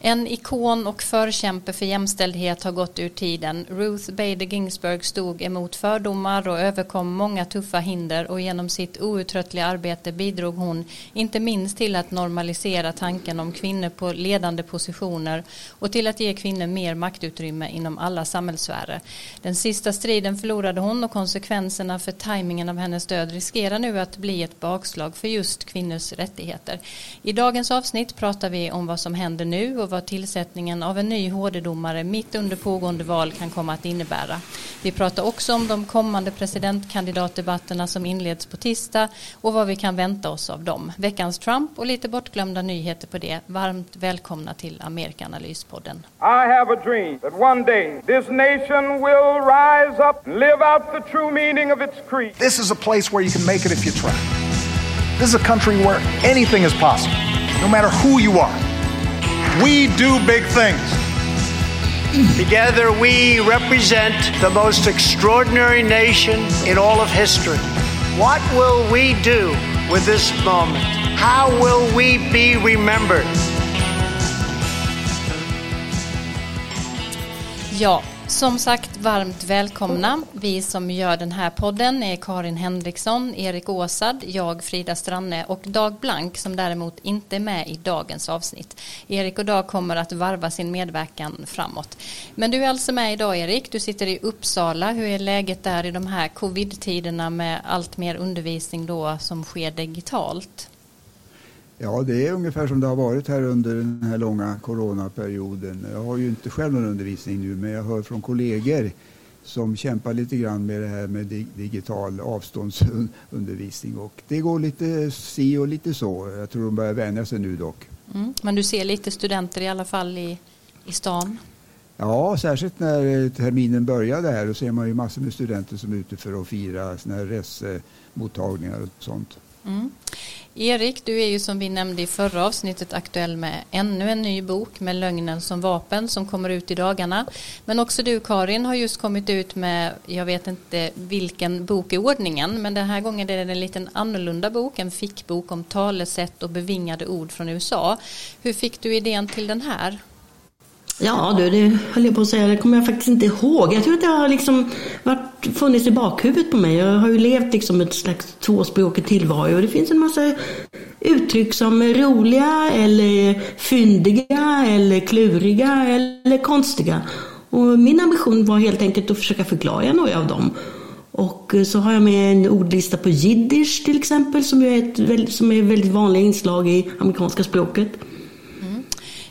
En ikon och förkämpe för jämställdhet har gått ur tiden. Ruth Bader Ginsburg stod emot fördomar och överkom många tuffa hinder och genom sitt outtröttliga arbete bidrog hon inte minst till att normalisera tanken om kvinnor på ledande positioner och till att ge kvinnor mer maktutrymme inom alla samhällssfärer. Den sista striden förlorade hon och konsekvenserna för tajmingen av hennes död riskerar nu att bli ett bakslag för just kvinnors rättigheter. I dagens avsnitt pratar vi om vad som händer nu och vad tillsättningen av en ny HD-domare mitt under pågående val kan komma att innebära. Vi pratar också om de kommande presidentkandidatdebatterna som inleds på tisdag och vad vi kan vänta oss av dem. Veckans Trump och lite bortglömda nyheter på det. Varmt välkomna till Amerikanalyspodden. I have a dream that one day this nation will rise up and live out the true meaning of its creed. This is a place where you can make it if you try. This is a country where anything is possible, no matter who you are. We do big things. Together, we represent the most extraordinary nation in all of history. What will we do with this moment? How will we be remembered? Ja, som sagt varmt välkomna. Vi som gör den här podden är Karin Henriksson, Erik Åsad, jag Frida Stranne och Dag Blank som däremot inte är med i dagens avsnitt. Erik och Dag kommer att varva sin medverkan framåt. Men du är alltså med idag Erik, du sitter i Uppsala. Hur är läget där i de här covid-tiderna med allt mer undervisning då som sker digitalt? Ja, det är ungefär som det har varit här under den här långa coronaperioden. Jag har ju inte själv någon undervisning nu, men jag hör från kollegor som kämpar lite grann med det här med digital avståndsundervisning. Och det går lite si och lite så. Jag tror de börjar vänja sig nu dock. Mm, men du ser lite studenter i alla fall i, i stan? Ja, särskilt när terminen började här. Då ser man ju massor med studenter som är ute för att fira såna här resemottagningar och sånt. Mm. Erik, du är ju som vi nämnde i förra avsnittet aktuell med ännu en ny bok med lögnen som vapen som kommer ut i dagarna. Men också du Karin har just kommit ut med, jag vet inte vilken bok i ordningen, men den här gången är det en liten annorlunda bok, en fickbok om talesätt och bevingade ord från USA. Hur fick du idén till den här? Ja du, det höll jag på att säga, det kommer jag faktiskt inte ihåg. Jag tror att det har liksom varit, funnits i bakhuvudet på mig. Jag har ju levt liksom ett slags tvåspråkig tillvaro och det finns en massa uttryck som är roliga eller fyndiga eller kluriga eller konstiga. Och min ambition var helt enkelt att försöka förklara några av dem. Och så har jag med en ordlista på jiddisch till exempel som är ett som är väldigt vanligt inslag i amerikanska språket.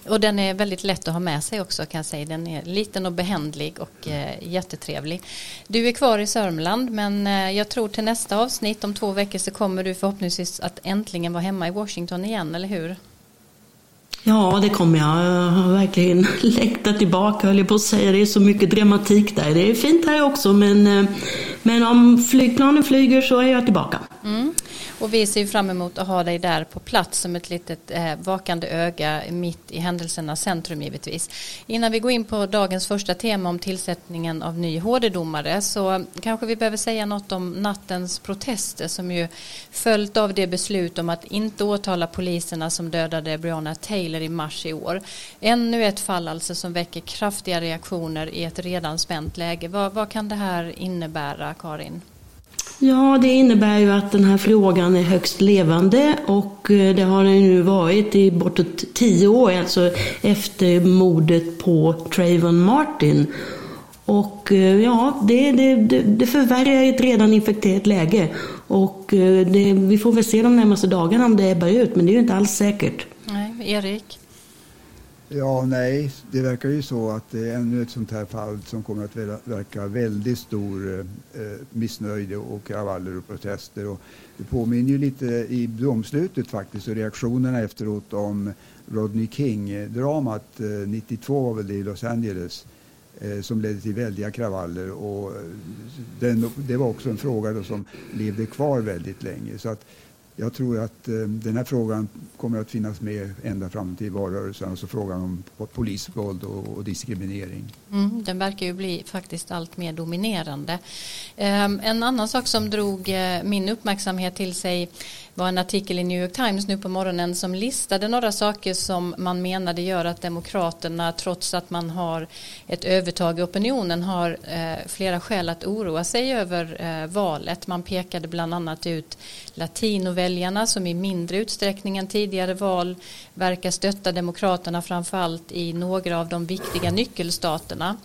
Och den är väldigt lätt att ha med sig också kan jag säga. Den är liten och behändlig och eh, jättetrevlig. Du är kvar i Sörmland men eh, jag tror till nästa avsnitt om två veckor så kommer du förhoppningsvis att äntligen vara hemma i Washington igen, eller hur? Ja, det kommer jag. Jag har verkligen längtat tillbaka, höll jag på att säga. Det är så mycket dramatik där. Det är fint här också, men, eh, men om flygplanen flyger så är jag tillbaka. Mm. Och vi ser fram emot att ha dig där på plats som ett litet eh, vakande öga mitt i händelsernas centrum givetvis. Innan vi går in på dagens första tema om tillsättningen av ny HD-domare så kanske vi behöver säga något om nattens protester som ju följt av det beslut om att inte åtala poliserna som dödade Breonna Taylor i mars i år. Ännu ett fall alltså som väcker kraftiga reaktioner i ett redan spänt läge. Vad, vad kan det här innebära, Karin? Ja, det innebär ju att den här frågan är högst levande och eh, det har den nu varit i bortåt tio år, alltså efter mordet på Trayvon Martin. Och eh, ja, det, det, det förvärrar ett redan infekterat läge. Och eh, det, vi får väl se de närmaste dagarna om det ebbar ut, men det är ju inte alls säkert. Nej, Erik? Ja, nej, det verkar ju så att det är ännu ett sånt här fall som kommer att verka väldigt stor eh, eh missnöje och kravaller och protester. Och det påminner ju lite i domslutet faktiskt och reaktionerna efteråt om Rodney King-dramat. Eh, 92 var väl det i Los Angeles eh, som ledde till väldiga kravaller. Och eh, den, det var också en fråga som levde kvar väldigt länge. Så att jag tror att eh, den här frågan kommer att finnas med ända fram till valrörelsen, alltså frågan om polisvåld och, och diskriminering. Mm, den verkar ju bli faktiskt allt mer dominerande. Eh, en annan sak som drog eh, min uppmärksamhet till sig var en artikel i New York Times nu på morgonen som listade några saker som man menade gör att Demokraterna trots att man har ett övertag i opinionen har eh, flera skäl att oroa sig över eh, valet. Man pekade bland annat ut latinoväljarna som i mindre utsträckning än tidigare val verkar stötta Demokraterna framförallt i några av de viktiga nyckelstaterna.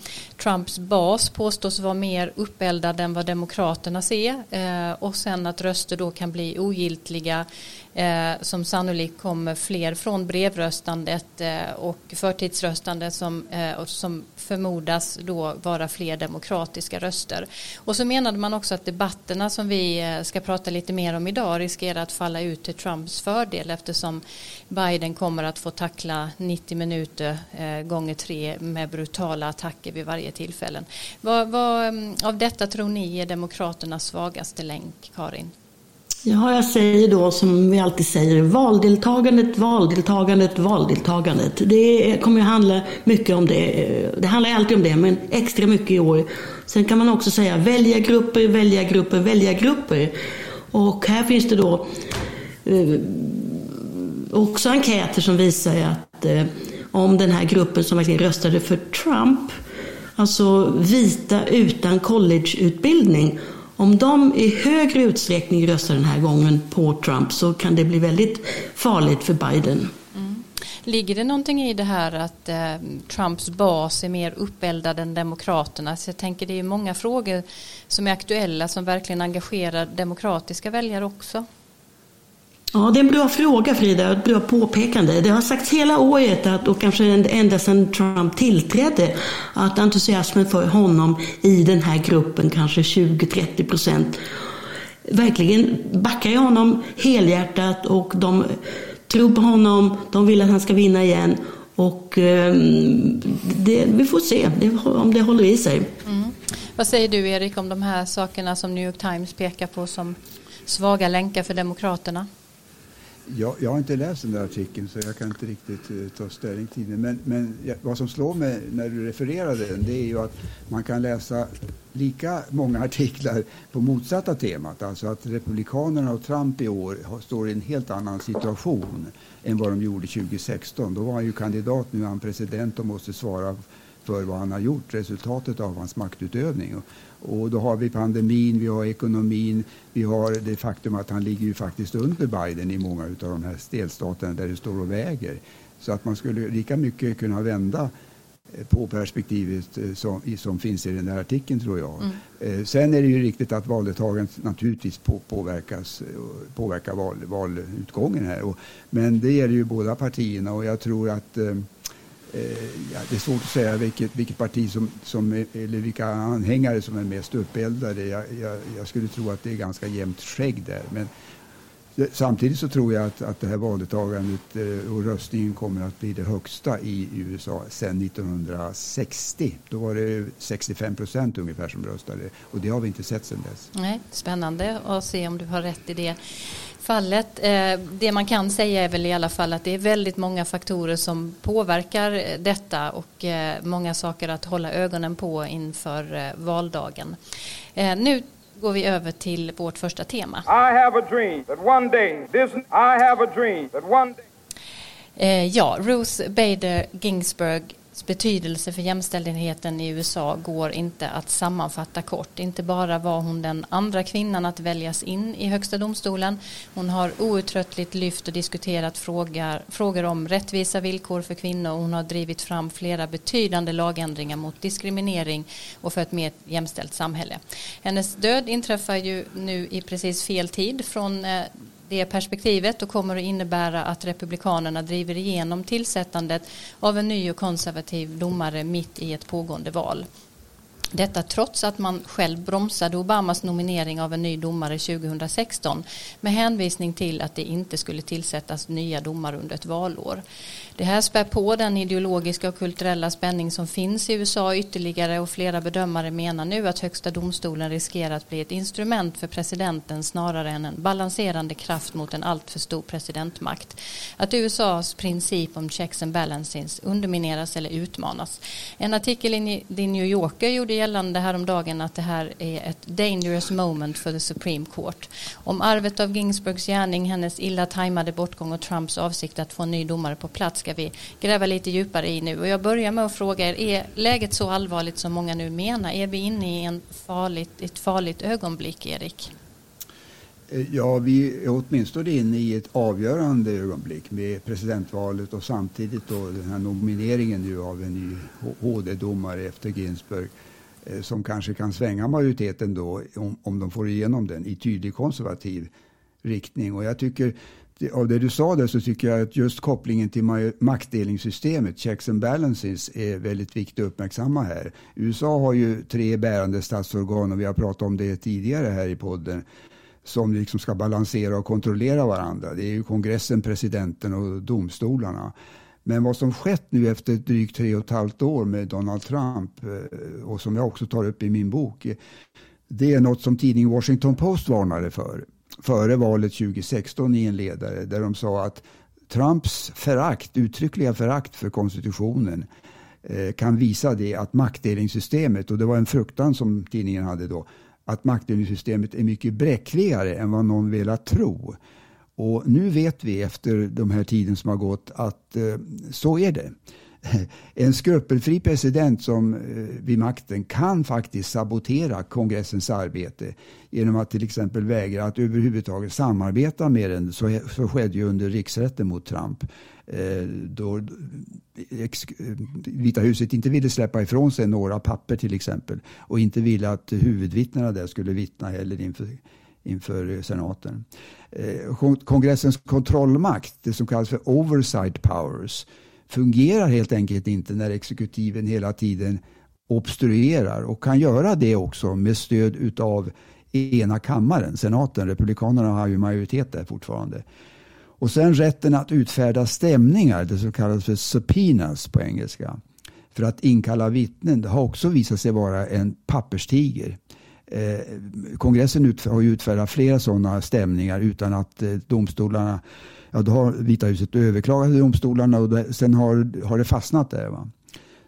Trumps bas påstås vara mer uppeldad än vad Demokraterna ser eh, och sen att röster då kan bli ogiltiga eh, som sannolikt kommer fler från brevröstandet eh, och förtidsröstandet som, eh, som förmodas då vara fler demokratiska röster. Och så menade man också att debatterna som vi eh, ska prata lite mer om idag riskerar att falla ut till Trumps fördel eftersom Biden kommer att få tackla 90 minuter eh, gånger tre med brutala attacker vid varje tillfälle. Vad, vad mm, av detta tror ni är Demokraternas svagaste länk, Karin? Ja, jag säger då som vi alltid säger, valdeltagandet, valdeltagandet, valdeltagandet. Det kommer ju handla mycket om det. Det handlar alltid om det, men extra mycket i år. Sen kan man också säga väljargrupper, väljargrupper, väljargrupper. Och här finns det då eh, också enkäter som visar att eh, om den här gruppen som verkligen röstade för Trump, alltså vita utan collegeutbildning, om de i högre utsträckning röstar den här gången på Trump så kan det bli väldigt farligt för Biden. Mm. Ligger det någonting i det här att eh, Trumps bas är mer uppeldad än Demokraterna? Så jag tänker det är många frågor som är aktuella som verkligen engagerar demokratiska väljare också. Ja, det är en bra fråga Frida, ett bra påpekande. Det har sagts hela året, att, och kanske ända sedan Trump tillträdde, att entusiasmen för honom i den här gruppen, kanske 20-30 procent, verkligen backar honom helhjärtat och de tror på honom, de vill att han ska vinna igen. Och eh, det, vi får se om det håller i sig. Mm. Vad säger du Erik om de här sakerna som New York Times pekar på som svaga länkar för Demokraterna? Jag, jag, har inte läst den där artikeln så jag kan inte riktigt uh, ta ställning till den. Men, men ja, vad som slår mig när du refererade den det är ju att man kan läsa lika många artiklar på motsatta temat. Alltså att Republikanerna och Trump i år har, står i en helt annan situation än vad de gjorde 2016. Då var han ju kandidat, nu är han president och måste svara för vad han har gjort, resultatet av hans maktutövning. Och då har vi pandemin, vi har ekonomin, vi har det faktum att han ligger ju faktiskt under Biden i många av de här delstaterna där det står och väger. Så att man skulle lika mycket kunna vända eh, på perspektivet eh, som, som finns i den här artikeln tror jag. Mm. Eh, sen är det ju riktigt att valdeltagandet naturligtvis på, påverkas, påverkar val, valutgången här. Och, men det gäller ju båda partierna och jag tror att Eh, ja, det är svårt att säga vilket, vilket parti som, som eller vilka anhängare som är mest uppeldade. Jag, jag, jag, skulle tro att det är ganska jämnt skägg där. Men Eh, samtidigt så tror jag att, att det här valdeltagandet eh, och röstningen kommer att bli det högsta i USA sedan 1960. Då var det 65 procent ungefär som röstade och det har vi inte sett sedan dess. Nej, spännande att se om du har rätt i det fallet. Eh, det man kan säga är väl i alla fall att det är väldigt många faktorer som påverkar eh, detta och eh, många saker att hålla ögonen på inför eh, valdagen. Eh, nu går vi över till vårt första tema. Day day Ja, Ruth Bader Ginsburg betydelse för jämställdheten i USA går inte att sammanfatta kort. Inte bara var hon den andra kvinnan att väljas in i högsta domstolen. Hon har outtröttligt lyft och diskuterat frågor, frågor om rättvisa villkor för kvinnor och hon har drivit fram flera betydande lagändringar mot diskriminering och för ett mer jämställt samhälle. Hennes död inträffar ju nu i precis fel tid från eh, det perspektivet och kommer att innebära att Republikanerna driver igenom tillsättandet av en ny och konservativ domare mitt i ett pågående val. Detta trots att man själv bromsade Obamas nominering av en ny domare 2016 med hänvisning till att det inte skulle tillsättas nya domare under ett valår. Det här spär på den ideologiska och kulturella spänning som finns i USA ytterligare och flera bedömare menar nu att högsta domstolen riskerar att bli ett instrument för presidenten snarare än en balanserande kraft mot en alltför stor presidentmakt. Att USAs princip om checks and balances undermineras eller utmanas. En artikel i The New Yorker gjorde gällande häromdagen att det här är ett dangerous moment för the Supreme Court. Om arvet av Ginsburgs gärning, hennes illa tajmade bortgång och Trumps avsikt att få en ny domare på plats ska vi gräva lite djupare i nu. Och jag börjar med att fråga er, är läget så allvarligt som många nu menar? Är vi inne i en farligt, ett farligt ögonblick, Erik? Eh, ja, vi är åtminstone inne i ett avgörande ögonblick med presidentvalet och samtidigt då den här nomineringen nu av en ny HD-domare efter Ginsburg eh, som kanske kan svänga majoriteten då om, om de får igenom den i tydlig konservativ riktning. Och jag tycker av det du sa där så tycker jag att just kopplingen till maktdelningssystemet, checks and balances, är väldigt viktigt att uppmärksamma här. USA har ju tre bärande statsorgan och vi har pratat om det tidigare här i podden som liksom ska balansera och kontrollera varandra. Det är ju kongressen, presidenten och domstolarna. Men vad som skett nu efter drygt tre och ett halvt år med Donald Trump eh, och som jag också tar upp i min bok, eh, det är något som tidningen Washington Post varnade för före valet 2016 i en ledare där de sa att Trumps förakt, uttryckliga förakt för konstitutionen eh, kan visa det att maktdelningssystemet, och det var en fruktan som tidningen hade då, att maktdelningssystemet är mycket bräckligare än vad någon velat tro. Och nu vet vi efter de här tiden som har gått att eh, så är det. En skrupelfri president som eh, vid makten kan faktiskt sabotera kongressens arbete genom att till exempel vägra att överhuvudtaget samarbeta med den. Så, så skedde ju under riksrätten mot Trump. Eh, då eh, Vita huset inte ville släppa ifrån sig några papper till exempel och inte ville att huvudvittnena där skulle vittna heller inför inför senaten. Kongressens kontrollmakt, det som kallas för oversight powers, fungerar helt enkelt inte när exekutiven hela tiden obstruerar och kan göra det också med stöd utav ena kammaren, senaten. Republikanerna har ju majoritet där fortfarande. Och sen rätten att utfärda stämningar, det som kallas för subpoenas på engelska, för att inkalla vittnen, det har också visat sig vara en papperstiger. Eh, kongressen har ju utfärdat flera sådana stämningar utan att eh, domstolarna ja, då har Vita huset överklagat i domstolarna och det, sen har, har det fastnat där. Va?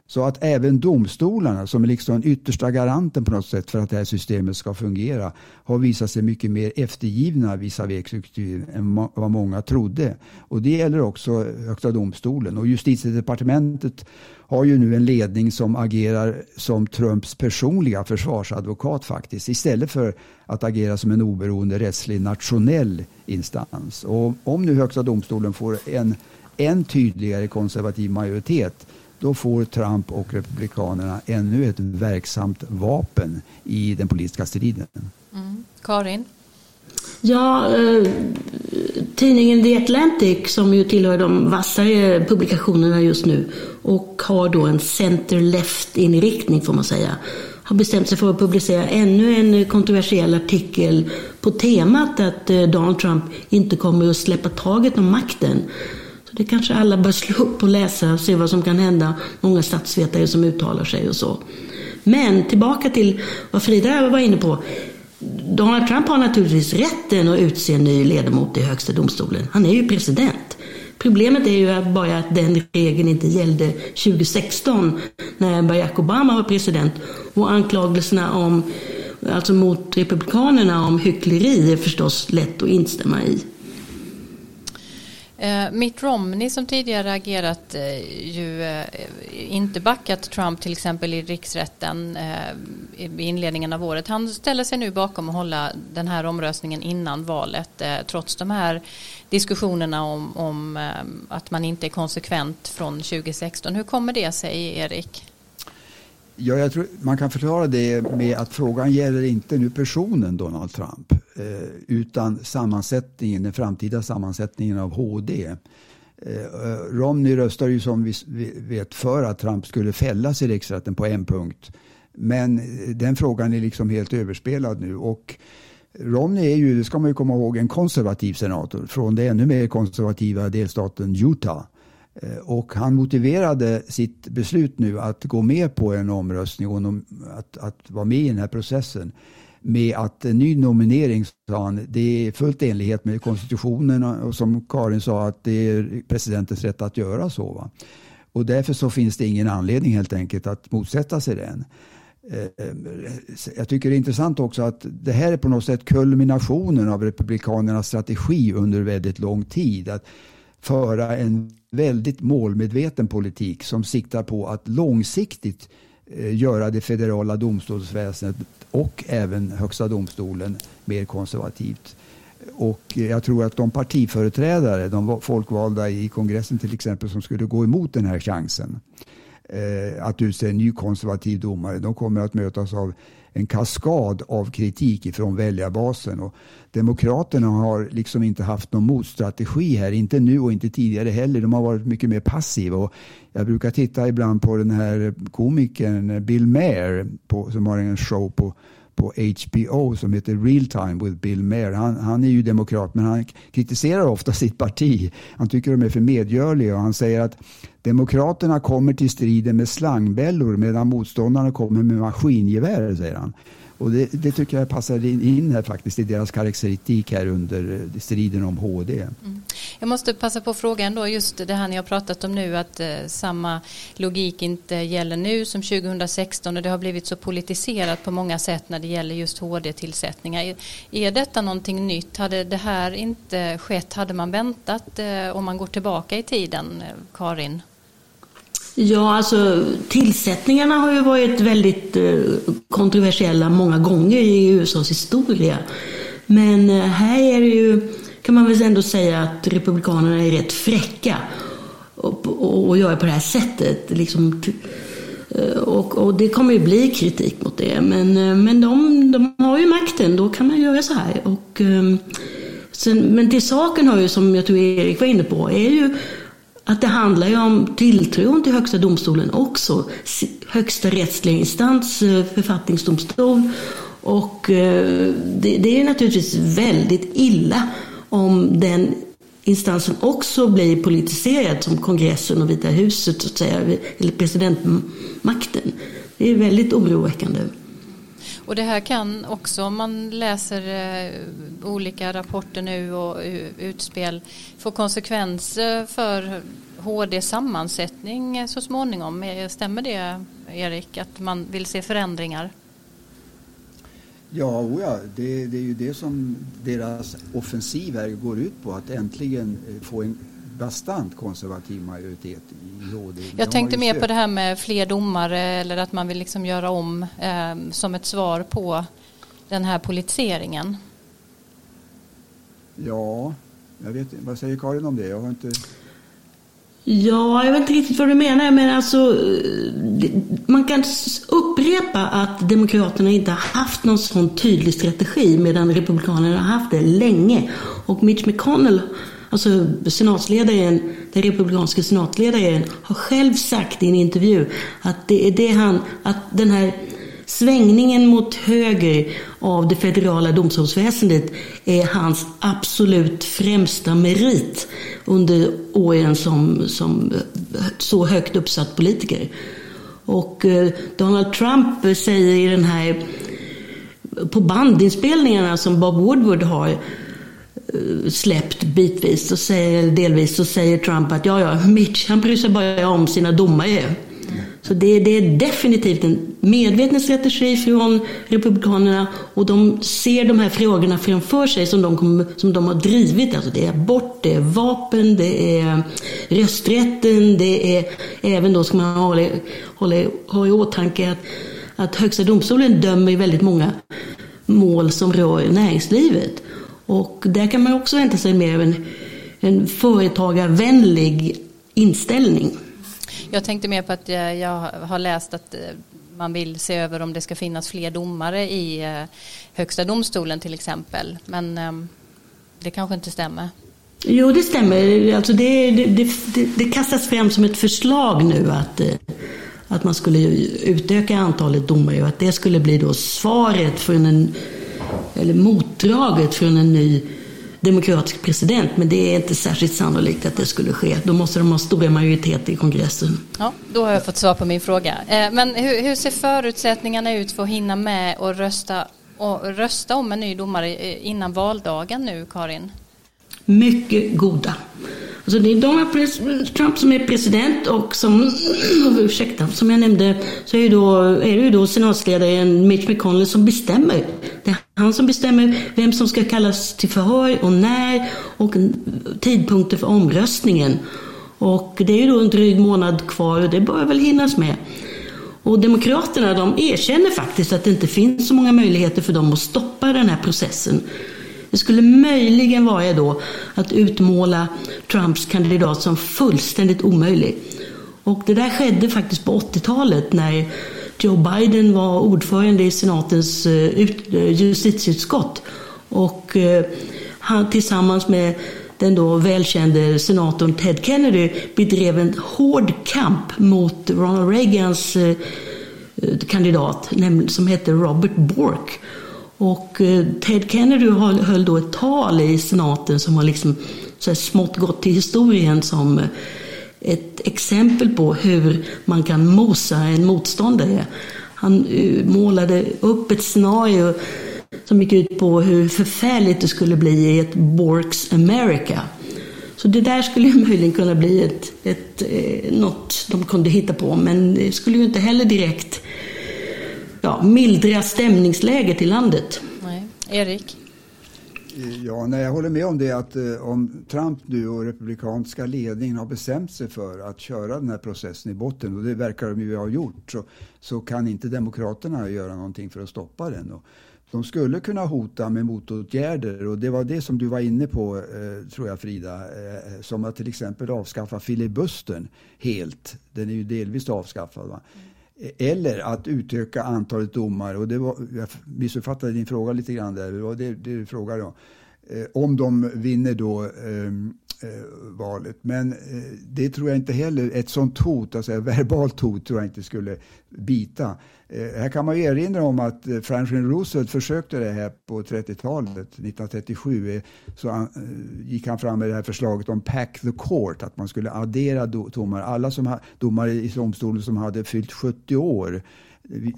Så att även domstolarna, som är liksom den yttersta garanten på något sätt för att det här systemet ska fungera, har visat sig mycket mer eftergivna visavi exekutiv än vad många trodde. Och det gäller också Högsta domstolen. Och justitiedepartementet har ju nu en ledning som agerar som Trumps personliga försvarsadvokat faktiskt, istället för att agera som en oberoende rättslig nationell instans. Och om nu Högsta domstolen får en än tydligare konservativ majoritet då får Trump och Republikanerna ännu ett verksamt vapen i den politiska striden. Mm. Karin? Ja, eh, tidningen The Atlantic som ju tillhör de vassare publikationerna just nu och har då en center-left inriktning får man säga har bestämt sig för att publicera ännu en kontroversiell artikel på temat att eh, Donald Trump inte kommer att släppa taget om makten. Det kanske alla bör slå upp och läsa och se vad som kan hända. Många statsvetare som uttalar sig och så. Men tillbaka till vad Frida var inne på. Donald Trump har naturligtvis rätten att utse en ny ledamot i högsta domstolen. Han är ju president. Problemet är ju bara att den regeln inte gällde 2016 när Barack Obama var president och anklagelserna om, alltså mot republikanerna om hyckleri är förstås lätt att instämma i. Eh, Mitt Romney som tidigare agerat eh, ju eh, inte backat Trump till exempel i riksrätten i inledningen av året. Han ställer sig nu bakom att hålla den här omröstningen innan valet trots de här diskussionerna om, om att man inte är konsekvent från 2016. Hur kommer det sig Erik? Ja, jag tror man kan förklara det med att frågan gäller inte nu personen Donald Trump eh, utan sammansättningen, den framtida sammansättningen av HD. Eh, eh, Romney röstade ju som vi vet för att Trump skulle fällas i riksrätten på en punkt. Men eh, den frågan är liksom helt överspelad nu. Och Romney är ju, det ska man ju komma ihåg, en konservativ senator från den ännu mer konservativa delstaten Utah. Eh, och han motiverade sitt beslut nu att gå med på en omröstning och att, att vara med i den här processen med att en ny nominering, sa han, det är fullt enlighet med konstitutionen och som Karin sa att det är presidentens rätt att göra så. Va? Och därför så finns det ingen anledning helt enkelt att motsätta sig den. Eh, jag tycker det är intressant också att det här är på något sätt kulminationen av Republikanernas strategi under väldigt lång tid. Att föra en väldigt målmedveten politik som siktar på att långsiktigt eh, göra det federala domstolsväsendet och även Högsta domstolen mer konservativt. Och eh, jag tror att de partiföreträdare, de folkvalda i kongressen till exempel, som skulle gå emot den här chansen eh, att utse en ny konservativ domare, de kommer att mötas av en kaskad av kritik ifrån väljarbasen. Och Demokraterna har liksom inte haft någon motstrategi här, inte nu och inte tidigare heller. De har varit mycket mer passiva. Och jag brukar titta ibland på den här komikern Bill Maher på, som har en show på på HBO som heter Real Time with Bill Maher. Han, han är ju demokrat men han kritiserar ofta sitt parti. Han tycker de är för medgörliga och han säger att Demokraterna kommer till striden med slangbällor medan motståndarna kommer med maskingevär, säger han. Och det, det, tycker jag passar in här faktiskt i deras karaktäristik här under eh, striden om HD. Mm. Jag måste passa på frågan då just det här ni har pratat om nu att eh, samma logik inte gäller nu som 2016 och det har blivit så politiserat på många sätt när det gäller just HD-tillsättningar. Är, är detta någonting nytt? Hade det här inte skett, hade man väntat eh, om man går tillbaka i tiden, eh, Karin? Ja, alltså tillsättningarna har ju varit väldigt eh, kontroversiella många gånger i USAs historia. Men eh, här är det ju, kan man väl ändå säga att republikanerna är rätt fräcka och, och, och gör på det här sättet. Liksom, eh, och, och, det kommer ju bli kritik mot det. Men, men de, de har ju makten, då kan man göra så här. Och, ehm, sen, men till saken har ju, som jag tror Erik var inne på, är ju att det handlar ju om tilltron till Högsta domstolen också. Högsta rättsliga instans, eh, författningsdomstol. Och eh, det är naturligtvis väldigt illa om den instansen också blir politiserad som kongressen och Vita huset, så att säga, eller presidentmakten. Det är väldigt oroväckande. Och det här kan också om man läser eh, olika rapporter nu och utspel få konsekvenser för HD sammansättning så småningom. Eh, stämmer det Erik att man vill se förändringar? Ja, oja. Det, det är ju det som deras offensiv här går ut på. Att äntligen eh, få en bastant konservativ majoritet i HD. Jag tänkte mer på det här med fler domare eller att man vill liksom göra om eh, som ett svar på den här politiseringen. Ja, jag vet Vad säger Karin om det? Jag har inte... Ja, jag vet inte riktigt vad du menar, men alltså man kan upprepa att Demokraterna inte har haft någon sån tydlig strategi medan Republikanerna har haft det länge. Och Mitch McConnell Alltså senatsledaren, den republikanska senatsledaren har själv sagt i en intervju att det är det han, att den här svängningen mot höger av det federala domstolsväsendet är hans absolut främsta merit under åren som, som så högt uppsatt politiker. Och eh, Donald Trump säger i den här på bandinspelningarna som Bob Woodward har släppt bitvis, och säger, delvis, så säger Trump att ja, ja, Mitch han bryr sig bara om sina domare. Så det, det, är definitivt en medveten strategi från Republikanerna och de ser de här frågorna framför sig som de, kom, som de har drivit. Alltså det är abort, det är vapen, det är rösträtten, det är även då ska man hålla, hålla, ha i åtanke att, att Högsta domstolen dömer i väldigt många mål som rör näringslivet. Och där kan man också vänta sig mer av en, en företagarvänlig inställning. Jag tänkte mer på att jag har läst att eh, man vill se över om det ska finnas fler domare i eh, Högsta domstolen till exempel. Men ehm, det kanske inte stämmer. Jo, det stämmer. Alltså det, det, det, det kastas fram som ett förslag nu att, eh, att man skulle utöka antalet domare och att det skulle bli då svaret för en eller motdraget från en ny demokratisk president, men det är inte särskilt sannolikt att det skulle ske. Då måste de ha stora majoriteter i kongressen. Ja, då har jag fått svar på min fråga. Eh, men hur, hur ser förutsättningarna ut för att hinna med och rösta, och rösta om en ny domare eh, innan valdagen nu, Karin? Mycket goda. Alltså det är Donald Trump som är president och som, ursäkta, som jag nämnde så är, det då, är det ju då senatsledaren Mitch McConnell som bestämmer. Det är han som bestämmer vem som ska kallas till förhör och när och tidpunkten för omröstningen. Och det är ju då en dryg månad kvar och det bör väl hinnas med. Och Demokraterna de erkänner faktiskt att det inte finns så många möjligheter för dem att stoppa den här processen. Det skulle möjligen vara då att utmåla Trumps kandidat som fullständigt omöjlig. Och det där skedde faktiskt på 80-talet när Joe Biden var ordförande i senatens eh, eh, justitieutskott. Och eh, han tillsammans med den då välkände senatorn Ted Kennedy bedrev en hård kamp mot Ronald Reagans kandidat som hette Robert Bork. Och eh, Ted Kennedy höll då ett tal i senaten som har liksom så smått gått till historien som eh, ett exempel på hur man kan mosa en motståndare. Han eh, målade upp ett scenario som gick ut på hur förfärligt det skulle bli i ett Borks America. Så det där skulle ju möjligen kunna bli ett, ett, något de kunde hitta på, men det skulle ju inte heller direkt ja, mildra stämningsläget i landet. Nej. Erik? Ja, nej, jag håller med om det att eh, om Trump nu och republikanska ledningen har bestämt sig för att köra den här processen i botten och det verkar de ju ha gjort så, så kan inte demokraterna göra någonting för att stoppa den. Och de skulle kunna hota med motåtgärder och det var det som du var inne på eh, tror jag Frida. Eh, som att till exempel avskaffa filibustern helt. Den är ju delvis avskaffad. Va? Eller att utöka antalet domare. Och det var, jag missuppfattade din fråga lite grann där. Det var det, det du frågade om. Eh, om de vinner då ehm, eh, valet. Men eh, det tror jag inte heller, ett sånt hot, alltså ett verbalt hot, tror jag inte skulle bita. Eh, här kan man ju erinra om att eh, Franklin Roosevelt försökte det här på 30-talet, 1937. Eh, så han, gick han fram med det här förslaget om pack the court, att man skulle addera domare. Alla som, domare i domstolen som hade fyllt 70 år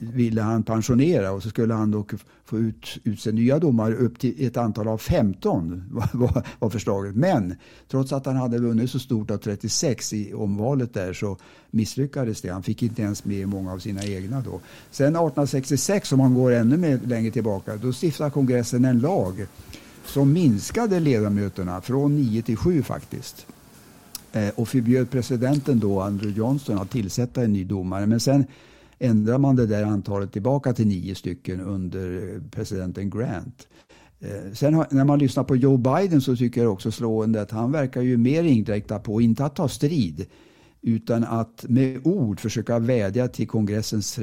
ville han pensionera och så skulle han då få ut, utse nya domare upp till ett antal av 15 var, var förslaget. Men trots att han hade vunnit så stort av 36 i omvalet där så misslyckades det. Han fick inte ens med många av sina egna då. Sen 1866, om man går ännu mer längre tillbaka, då stiftade kongressen en lag som minskade ledamöterna från 9 till 7 faktiskt eh, och förbjöd presidenten då, Andrew Johnson, att tillsätta en ny domare. Men sen ändrar man det där antalet tillbaka till nio stycken under eh, presidenten Grant. Eh, sen när man lyssnar på Joe Biden så tycker jag också slående att han verkar ju mer inkräkta på, inte att ta strid, utan att med ord försöka vädja till kongressens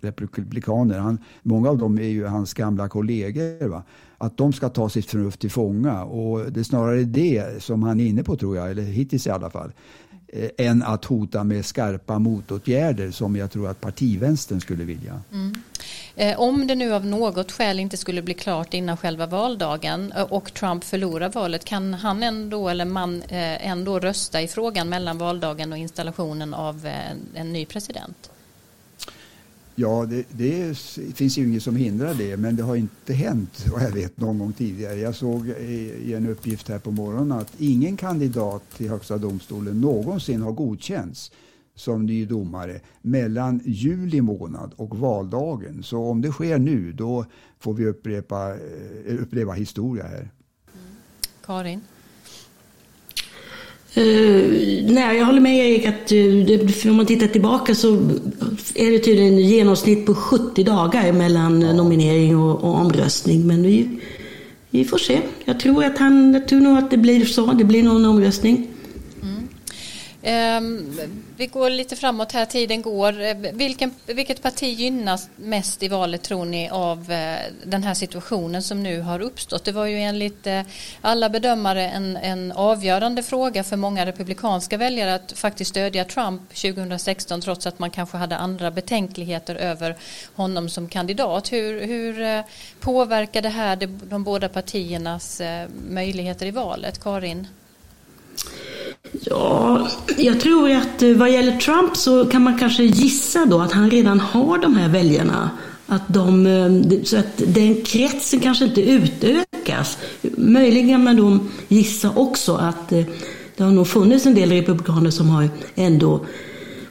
republikaner. Han, många av dem är ju hans gamla kollegor. Va? Att de ska ta sitt förnuft till fånga. Och det är snarare det som han är inne på tror jag, eller hittills i alla fall. Eh, än att hota med skarpa motåtgärder som jag tror att partivänstern skulle vilja. Mm. Eh, om det nu av något skäl inte skulle bli klart innan själva valdagen eh, och Trump förlorar valet kan han ändå eller man ändå rösta i frågan mellan valdagen och installationen av en ny president? Ja, det, det, finns ju inget som hindrar det, men det har inte hänt vad jag vet någon gång tidigare. Jag såg i en uppgift här på morgonen att ingen kandidat till Högsta domstolen någonsin har godkänts som ny domare mellan juli månad och valdagen. Så om det sker nu, då får vi upprepa, eh, uppleva historia här. Mm. Karin? Uh, nej, jag håller med Erik att uh, om man tittar tillbaka så är det tydligen genomsnitt på 70 dagar mellan ja. nominering och, och, omröstning. Men vi, vi får se. Jag tror, att han, jag tror nog att det blir så. Det blir nog en omröstning. Mm. Um, vi går lite framåt här, tiden går. Eh, vilken, vilket parti gynnas mest i valet tror ni av eh, den här situationen som nu har uppstått? Det var ju enligt eh, alla bedömare en, en avgörande fråga för många republikanska väljare att faktiskt stödja Trump 2016 trots att man kanske hade andra betänkligheter över honom som kandidat. Hur, hur påverkar det här de båda partiernas möjligheter i valet? Karin? Ja, jag tror att eh, vad gäller Trump så kan man kanske gissa då att han redan har de här väljarna. Att de, eh, så att den kretsen kanske inte utökas. Möjligen kan man då gissa också att eh, det har nog funnits en del republikaner som har ändå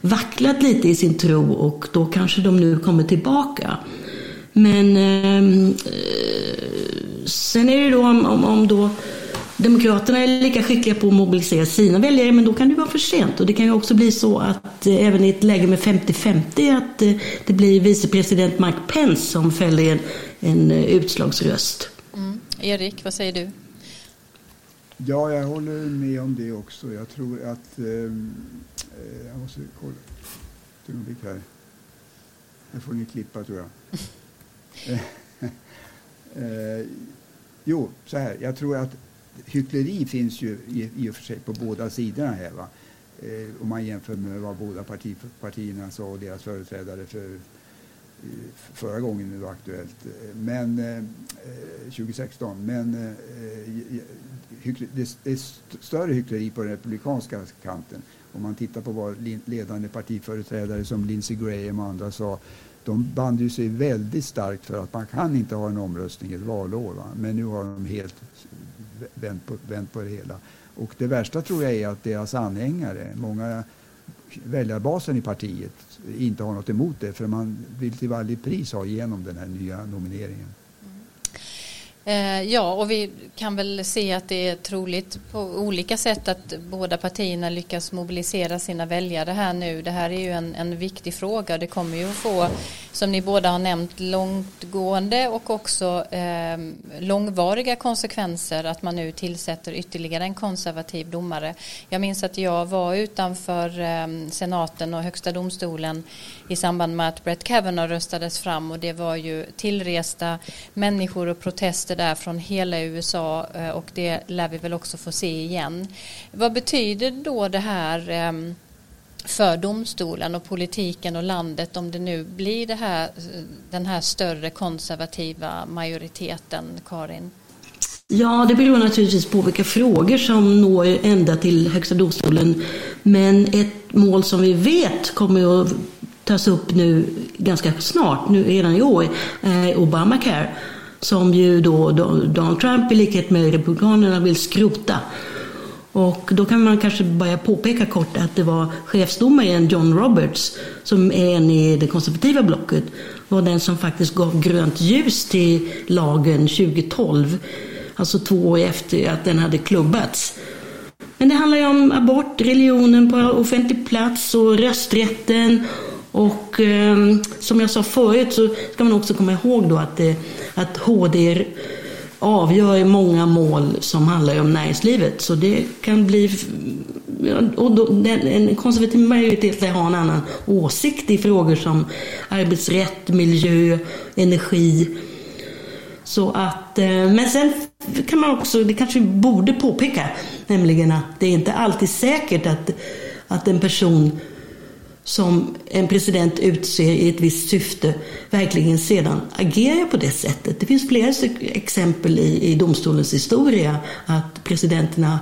vacklat lite i sin tro och då kanske de nu kommer tillbaka. Men eh, sen är det då om, om, om då Demokraterna är lika skickliga på att mobilisera sina väljare, men då kan det vara för sent. Och det kan ju också bli så att eh, även i ett läge med 50-50 att eh, det blir vicepresident Mike Pence som fäller en, en eh, utslagsröst. Mm. Erik, vad säger du? Ja, jag håller med om det också. Jag tror att... Eh, jag måste kolla ett ögonblick här. Jag får ni klippa, tror jag. eh, jo, så här. Jag tror att hyckleri finns ju i, i och för sig på båda sidorna här. Va? Eh, om man jämför med vad båda parti, partierna sa och deras företrädare för eh, förra gången det var aktuellt. Men, eh, eh 2016. Men eh, eh det är större hyckleri på den republikanska kanten. Om man tittar på vad ledande partiföreträdare som Lindsey Graham och andra sa de band ju sig väldigt starkt för att man kan inte ha en omröstning ett valår. Va? Men nu har de helt vänt på, vänt på det hela. Och det värsta tror jag är att deras anhängare, många väljarbasen i partiet, inte har något emot det för man vill till varje pris ha igenom den här nya nomineringen. Eh, ja, och vi kan väl se att det är troligt på olika sätt att båda partierna lyckas mobilisera sina väljare här nu. Det här är ju en, en viktig fråga och det kommer ju att få, som ni båda har nämnt, långtgående och också eh, långvariga konsekvenser att man nu tillsätter ytterligare en konservativ domare. Jag minns att jag var utanför eh, senaten och högsta domstolen i samband med att Brett Kavanaugh röstades fram och det var ju tillresta människor och protester där från hela USA eh, och det lär vi väl också få se igen. Vad betyder då det här ehm, för domstolen och politiken och landet om det nu blir det här, den här större konservativa majoriteten, Karin? Ja, det beror naturligtvis på vilka frågor som når ända till Högsta domstolen. Men ett mål som vi vet kommer att tas upp nu ganska snart, nu redan i år, är Obamacare som ju då Donald Trump i likhet med Republikanerna vill skrota. Och då kan man kanske bara påpeka kort att det var chefsdomaren John Roberts, som är en i det konservativa blocket, var den som faktiskt gav grönt ljus till lagen 2012. Alltså två år efter att den hade klubbats. Men det handlar ju om abort, religionen på offentlig plats och rösträtten och eh, som jag sa förut så ska man också komma ihåg då att, eh, att HD avgör många mål som handlar om näringslivet. Så det kan bli... Och då, den, en konservativ majoritet har en annan åsikt i frågor som arbetsrätt, miljö, energi. Så att, eh, men sen kan man också, det kanske vi borde påpeka, nämligen att det är inte alltid säkert att, att en person som en president utser i ett visst syfte verkligen sedan agerar på det sättet. Det finns flera exempel i, i domstolens historia att presidenterna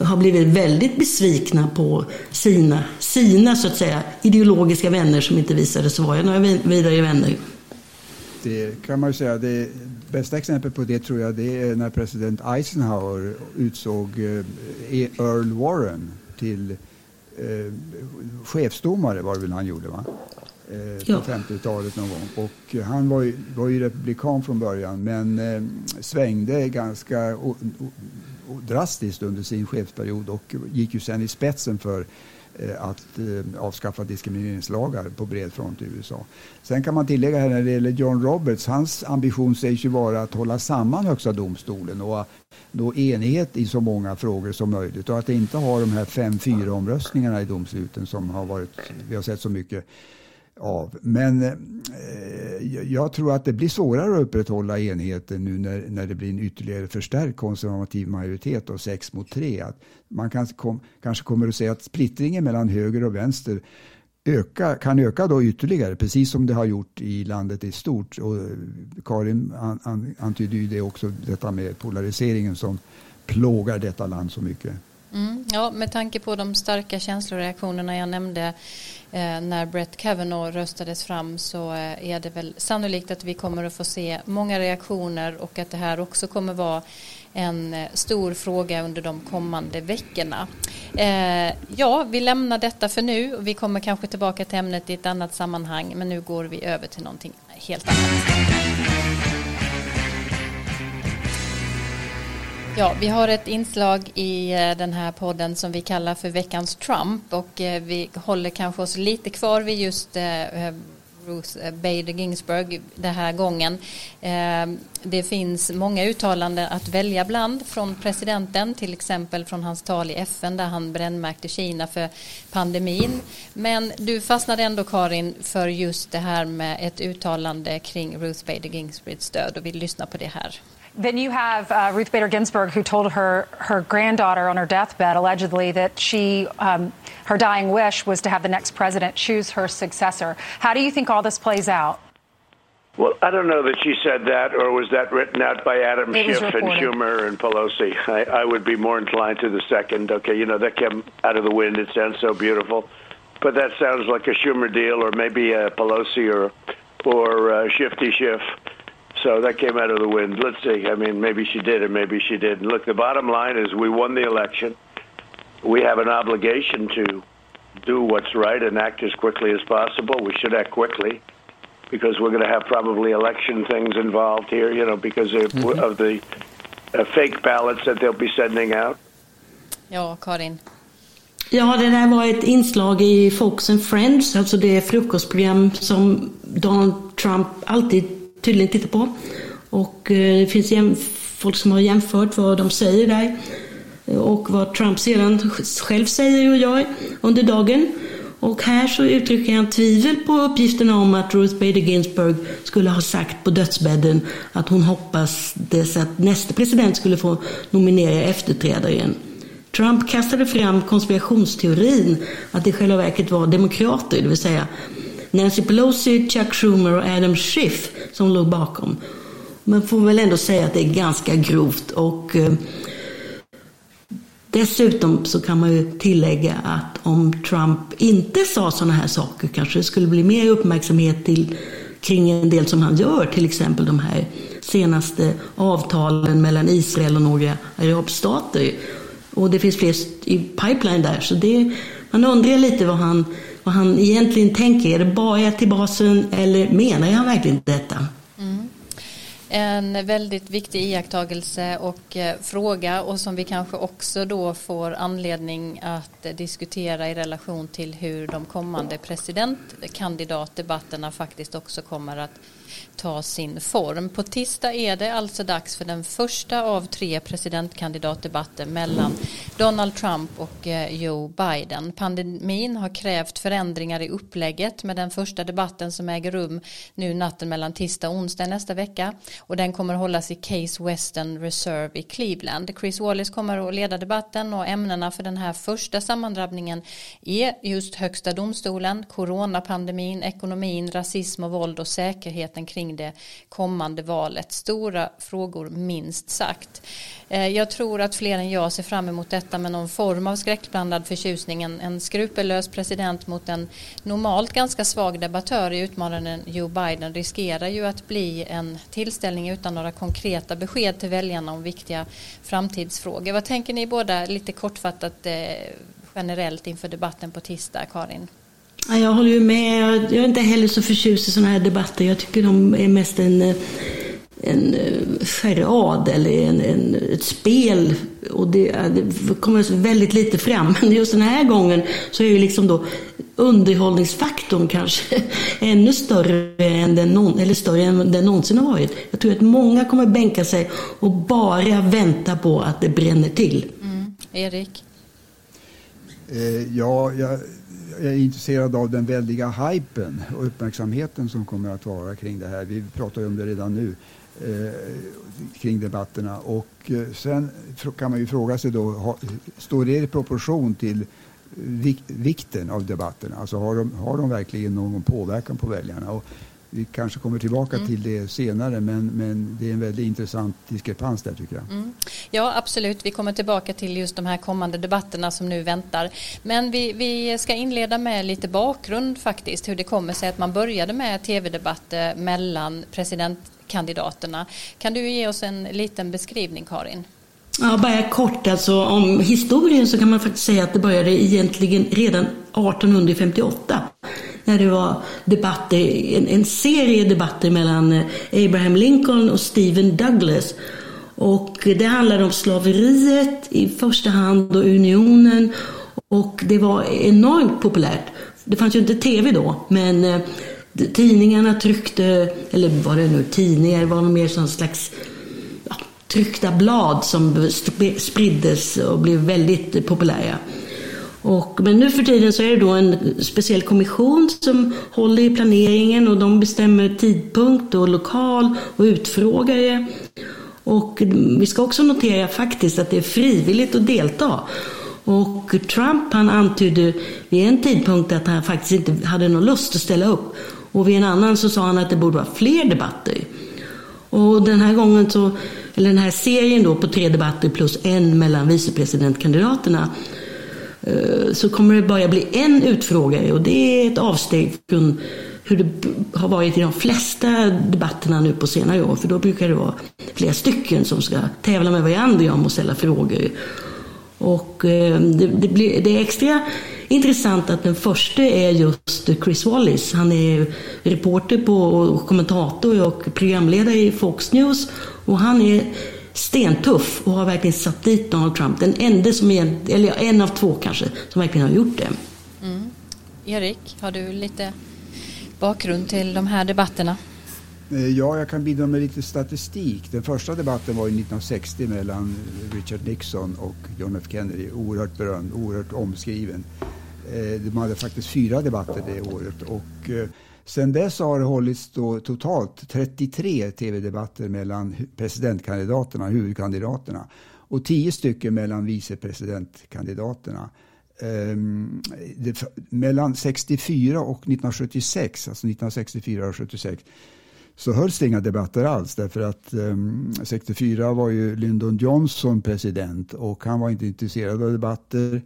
har blivit väldigt besvikna på sina, sina så att säga, ideologiska vänner som inte visade sig vara några vidare vänner. Det kan man ju säga. Det bästa exemplet på det tror jag det är när president Eisenhower utsåg eh, Earl Warren till eh, chefsdomare var det väl han gjorde va? Eh, på ja. 50-talet någon gång. Och han var ju, var ju republikan från början men eh, svängde ganska o, o, drastiskt under sin chefsperiod och gick ju sen i spetsen för Eh, att eh, avskaffa diskrimineringslagar på bred front i USA. Sen kan man tillägga här när det gäller John Roberts, hans ambition sägs ju vara att hålla samman Högsta domstolen och nå enighet i så många frågor som möjligt och att inte ha de här 5-4 omröstningarna i domsluten som har varit, vi har sett så mycket av. Men eh, jag tror att det blir svårare att upprätthålla enheten nu när, när det blir en ytterligare förstärkt konservativ majoritet av 6 mot 3. Att man kan, kom, kanske kommer att säga att splittringen mellan höger och vänster öka, kan öka då ytterligare, precis som det har gjort i landet i stort. Och eh, Karin an, an, antyder ju det också, detta med polariseringen som plågar detta land så mycket. Mm, ja, med tanke på de starka känsloreaktionerna jag nämnde eh, när Brett Kavanaugh röstades fram så eh, är det väl sannolikt att vi kommer att få se många reaktioner och att det här också kommer vara en eh, stor fråga under de kommande veckorna. Eh, ja, vi lämnar detta för nu och vi kommer kanske tillbaka till ämnet i ett annat sammanhang men nu går vi över till någonting helt annat. Ja, vi har ett inslag i eh, den här podden som vi kallar för veckans Trump och eh, vi håller kanske oss lite kvar vid just eh, Ruth Bader Ginsburg den här gången. Det finns många uttalanden att välja bland från presidenten, till exempel från hans tal i FN där han brännmärkte Kina för pandemin. Men du fastnade ändå Karin för just det här med ett uttalande kring Ruth Bader Ginsburgs död och vill lyssna på det här. Then you have uh, Ruth Bader Ginsburg, who told her her granddaughter on her deathbed, allegedly, that she um, her dying wish was to have the next president choose her successor. How do you think all this plays out? Well, I don't know that she said that, or was that written out by Adam Schiff and Schumer and Pelosi? I, I would be more inclined to the second. Okay, you know that came out of the wind. It sounds so beautiful, but that sounds like a Schumer deal, or maybe a Pelosi or or uh, Shifty Schiff. So that came out of the wind. Let's see. I mean, maybe she did and maybe she didn't. Look, the bottom line is we won the election. We have an obligation to do what's right and act as quickly as possible. We should act quickly because we're going to have probably election things involved here, you know, because of, mm-hmm. of the uh, fake ballots that they'll be sending out. Ja, Karin. Ja, det där var ett inslag i Fox and Friends, alltså det frukostprogram som Donald Trump alltid tydligen titta på. Och eh, det finns folk som har jämfört vad de säger där och vad Trump sedan själv säger och gör under dagen. Och här så uttrycker han tvivel på uppgifterna om att Ruth Bader Ginsburg skulle ha sagt på dödsbädden att hon hoppades att nästa president skulle få nominera efterträdaren. Trump kastade fram konspirationsteorin att det i själva verket var demokrater, det vill säga Nancy Pelosi, Chuck Schumer och Adam Schiff som låg bakom. Man får väl ändå säga att det är ganska grovt och eh, Dessutom så kan man ju tillägga att om Trump inte sa sådana här saker kanske det skulle bli mer uppmärksamhet till, kring en del som han gör, till exempel de här senaste avtalen mellan Israel och några arabstater. Och det finns fler i pipeline där, så det, man undrar lite vad han vad han egentligen tänker. Är det bara till basen eller menar jag verkligen detta? Mm. En väldigt viktig iakttagelse och eh, fråga och som vi kanske också då får anledning att diskutera i relation till hur de kommande presidentkandidatdebatterna faktiskt också kommer att ta sin form. På tisdag är det alltså dags för den första av tre presidentkandidatdebatter mellan Donald Trump och eh, Joe Biden. Pandemin har krävt förändringar i upplägget med den första debatten som äger rum nu natten mellan tisdag och onsdag nästa vecka och den kommer att hållas i Case Western Reserve i Cleveland. Chris Wallace kommer att leda debatten och ämnena för den här första sammandrabbningen är just högsta domstolen, coronapandemin, ekonomin, rasism och våld och säkerheten kring kring det kommande valet. Stora frågor minst sagt. Eh, jag tror att fler än jag ser fram emot detta med någon form av skräckblandad förtjusning. En, en skrupellös president mot en normalt ganska svag debattör i utmanaren Joe Biden riskerar ju att bli en tillställning utan några konkreta besked till väljarna om viktiga framtidsfrågor. Vad tänker ni båda lite kortfattat eh, generellt inför debatten på tisdag, Karin? Jag håller ju med. Jag är inte heller så förtjust i sådana här debatter. Jag tycker de är mest en, en charad eller en, en, ett spel. Och det, det kommer väldigt lite fram. Men just den här gången så är ju liksom då underhållningsfaktorn kanske ännu större än den, eller större än den någonsin har varit. Jag tror att många kommer bänka sig och bara vänta på att det bränner till. Mm. Erik? Eh, ja, jag är intresserad av den väldiga hypen och uppmärksamheten som kommer att vara kring det här. Vi pratar ju om det redan nu eh, kring debatterna. Och eh, sen kan man ju fråga sig då, ha, står det i proportion till vik, vikten av debatterna? Alltså har de, har de verkligen någon påverkan på väljarna? Och vi kanske kommer tillbaka mm. till det senare men, men det är en väldigt intressant diskrepans där tycker jag. Mm. Ja absolut, vi kommer tillbaka till just de här kommande debatterna som nu väntar. Men vi, vi ska inleda med lite bakgrund faktiskt, hur det kommer sig att man började med tv-debatter mellan presidentkandidaterna. Kan du ge oss en liten beskrivning Karin? Ja, bara kort alltså om historien så kan man faktiskt säga att det började egentligen redan 1858 när det var debatter, en, en serie debatter mellan eh, Abraham Lincoln och Stephen Douglas. Och det handlade om slaveriet i första hand och unionen. Och det var enormt populärt. Det fanns ju inte tv då, men eh, tidningarna tryckte, eller var det nu tidningar, det var nog mer som slags tryckta blad som spriddes och blev väldigt populära. Och, men nu för tiden så är det då en speciell kommission som håller i planeringen och de bestämmer tidpunkt och lokal och utfrågare. Och vi ska också notera faktiskt att det är frivilligt att delta. Och Trump han antydde vid en tidpunkt att han faktiskt inte hade någon lust att ställa upp. Och vid en annan så sa han att det borde vara fler debatter. Och den här gången så, eller den här serien då på tre debatter plus en mellan vicepresidentkandidaterna eh, så kommer det bara bli en utfrågare och det är ett avsteg från hur det har varit i de flesta debatterna nu på senare år. För då brukar det vara flera stycken som ska tävla med varandra om att ställa frågor. Och eh, det, det, blir, det är extra intressant att den första är just Chris Wallis. Han är reporter på, och kommentator och programledare i Fox News. Och han är stentuff och har verkligen satt dit Donald Trump. Den enda som är, eller en av två kanske, som verkligen har gjort det. Mm. Erik, har du lite bakgrund till de här debatterna? Eh, ja, jag kan bidra med lite statistik. Den första debatten var 1960 mellan Richard Nixon och John F Kennedy. Oerhört berömd, oerhört omskriven. Eh, de hade faktiskt fyra debatter det året. Och eh, Sen dess har det hållits då totalt 33 tv-debatter mellan presidentkandidaterna, huvudkandidaterna, och 10 stycken mellan vicepresidentkandidaterna. Um, ehm, det, mellan 64 och 1976, alltså 1964 och 76, så hölls det inga debatter alls därför att ehm, um, 64 var ju Lyndon Johnson president och han var inte intresserad av debatter.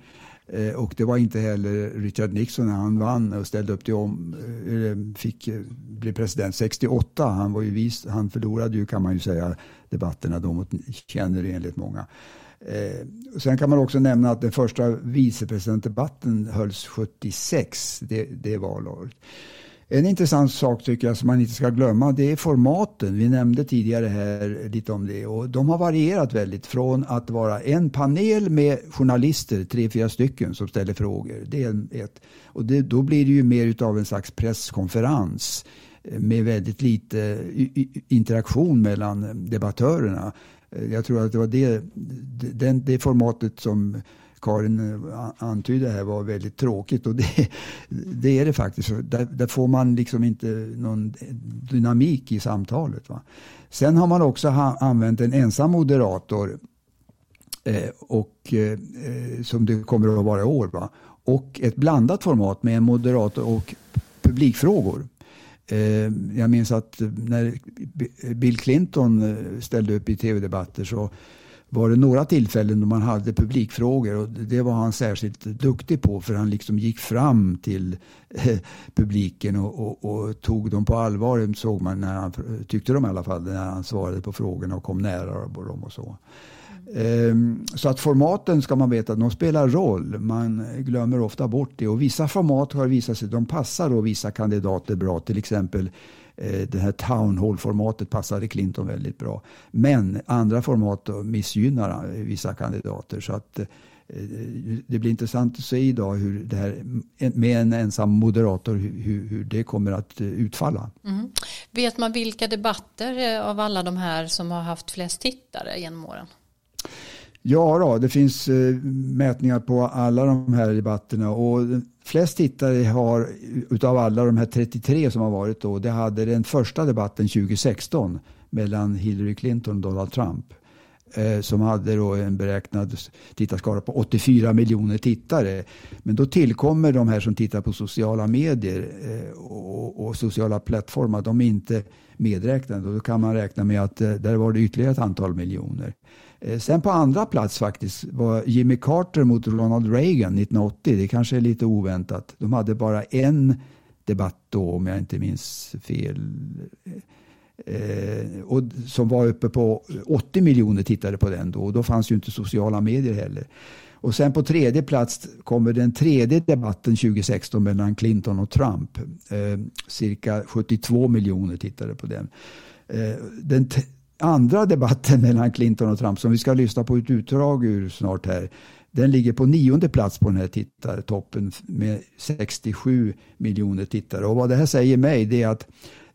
Eh, och det var inte heller Richard Nixon när han vann och ställde upp till om, eh, fick eh, bli president 68. Han, var ju vis, han förlorade ju kan man ju säga debatterna då mot Kennedy enligt många. Eh, sen kan man också nämna att den första vicepresidentdebatten hölls 76, det, det valåret. En intressant sak tycker jag som man inte ska glömma det är formaten. Vi nämnde tidigare här lite om det och de har varierat väldigt från att vara en panel med journalister, tre, fyra stycken som ställer frågor. Det är ett. Och det, då blir det ju mer av en slags presskonferens med väldigt lite interaktion mellan debattörerna. Jag tror att det var det, det, det formatet som Karin eh, antydde här var väldigt tråkigt och det, det är det faktiskt. Där, där, får man liksom inte någon dynamik i samtalet. Va? Sen har man också ha, använt en ensam moderator eh, och, eh, som det kommer att vara i år. Va? Och ett blandat format med en moderator och publikfrågor. Eh, jag minns att när Bill Clinton eh, ställde upp i tv-debatter så var det några tillfällen då man hade publikfrågor och det var han särskilt duktig på för han liksom gick fram till eh, publiken och, och, och, tog dem på allvar, såg man när han, tyckte de i alla fall, när han svarade på frågorna och kom nära dem och så. Ehm, så att formaten ska man veta, de spelar roll. Man glömmer ofta bort det. Och vissa format har visat sig, de passar då vissa kandidater bra. Till exempel eh, det här town hall-formatet passade Clinton väldigt bra. Men andra format missgynnar vissa kandidater. Så att eh, det blir intressant att se idag hur det här med en ensam moderator hur, hur det kommer att eh, utfalla. Mm. Vet man vilka debatter av alla de här som har haft flest tittare genom åren? Ja, då, det finns eh, mätningar på alla de här debatterna och flest tittare har utav alla de här 33 som har varit då, det hade den första debatten 2016 mellan Hillary Clinton och Donald Trump eh, som hade då en beräknad tittarskara på 84 miljoner tittare. Men då tillkommer de här som tittar på sociala medier eh, och, och, sociala plattformar, de är inte medräknade. Då kan man räkna med att eh, där var det ytterligare ett antal miljoner. Eh, sen på andra plats faktiskt var Jimmy Carter mot Ronald Reagan 1980. Det kanske är lite oväntat. De hade bara en debatt då om jag inte minns fel. Eh, och som var uppe på 80 miljoner tittare på den då. Och då fanns ju inte sociala medier heller. Och sen på tredje plats kommer den tredje debatten 2016 mellan Clinton och Trump. Eh, cirka 72 miljoner tittare på den. Eh, den andra debatten mellan Clinton och Trump som vi ska lyssna på ett utdrag ur snart här. Den ligger på nionde plats på den här tittartoppen med 67 miljoner tittare. Och vad det här säger mig det är att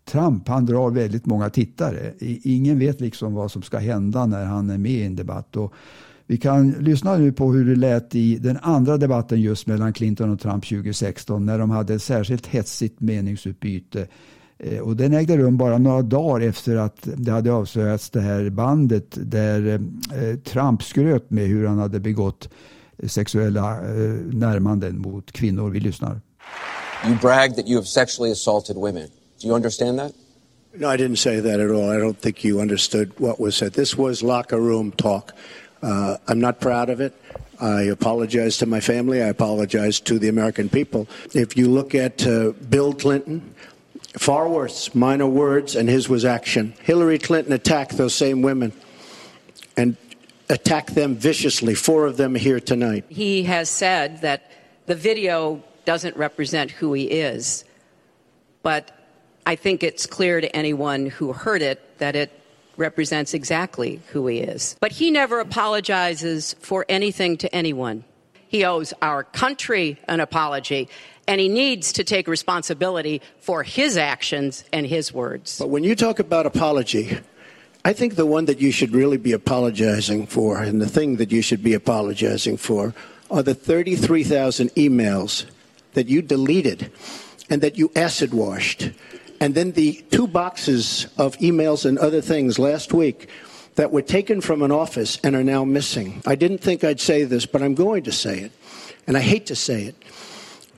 Trump han drar väldigt många tittare. Ingen vet liksom vad som ska hända när han är med i en debatt. Och vi kan lyssna nu på hur det lät i den andra debatten just mellan Clinton och Trump 2016 när de hade ett särskilt hetsigt meningsutbyte och den ägde rum bara några dagar efter att det hade avslöjats det här bandet där eh, Trump skröt med hur han hade begått sexuella eh, närmanden mot kvinnor. Vi lyssnar. You brag that you have sexually assaulted women. Do you understand that? No, I didn't say that at all. I don't think you understood what was said. This was locker room talk. Uh, I'm not proud of it. I apologize to my family. I apologize to the American people. If you look at uh, Bill Clinton, Far worse, minor words, and his was action. Hillary Clinton attacked those same women and attacked them viciously. Four of them here tonight. He has said that the video doesn't represent who he is, but I think it's clear to anyone who heard it that it represents exactly who he is. But he never apologizes for anything to anyone. He owes our country an apology and he needs to take responsibility for his actions and his words. But when you talk about apology, I think the one that you should really be apologizing for and the thing that you should be apologizing for are the 33,000 emails that you deleted and that you acid washed. And then the two boxes of emails and other things last week that were taken from an office and are now missing. I didn't think I'd say this, but I'm going to say it. And I hate to say it.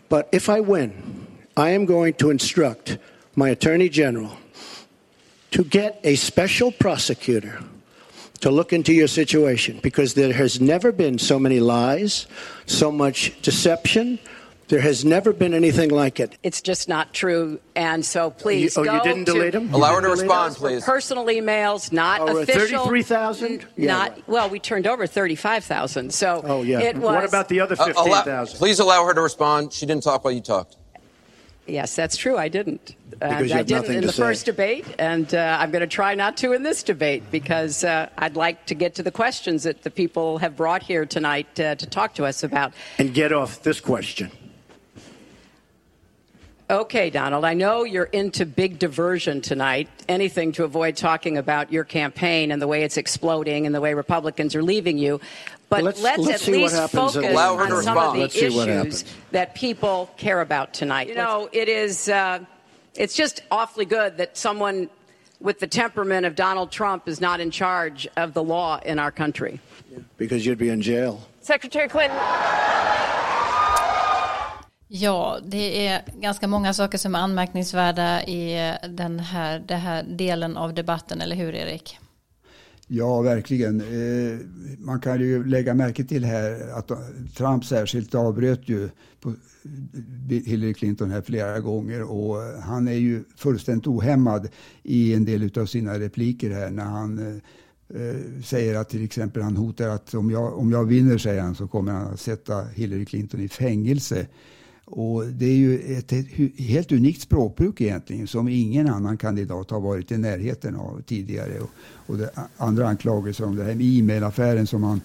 But if I win, I am going to instruct my Attorney General to get a special prosecutor to look into your situation because there has never been so many lies, so much deception. There has never been anything like it. It's just not true. And so please you, oh, go you didn't delete them? Allow her to respond, please. Personal emails, not oh, official. 33,000? Yeah, not, right. well, we turned over 35,000. So oh, yeah. it was. What about the other 15,000? Uh, please allow her to respond. She didn't talk while you talked. Yes, that's true. I didn't. Because I didn't in the say. first debate, and uh, I'm going to try not to in this debate because uh, I'd like to get to the questions that the people have brought here tonight uh, to talk to us about. And get off this question. Okay, Donald, I know you're into big diversion tonight, anything to avoid talking about your campaign and the way it's exploding and the way Republicans are leaving you. But let's, let's, let's at least focus on some of the let's issues that people care about tonight. You know, it is, uh, it's just awfully good that someone with the temperament of Donald Trump is not in charge of the law in our country. Because you'd be in jail. Secretary Clinton. Ja, det är ganska många saker som är anmärkningsvärda i eh, den här, den här delen av debatten, eller hur Erik? Ja, verkligen. Eh, man kan ju lägga märke till här att eh, Trump särskilt avbröt ju Hillary Clinton här flera gånger och han är ju fullständigt ohämmad i en del av sina repliker här när han säger att till exempel han hotar att om jag, om jag vinner, säger han, så kommer han att sätta Hillary Clinton i fängelse. Och det är ju ett, helt unikt språkbruk egentligen som ingen annan kandidat har varit i närheten av tidigare. Och, och det, andra anklagelser om det här med e-mailaffären som han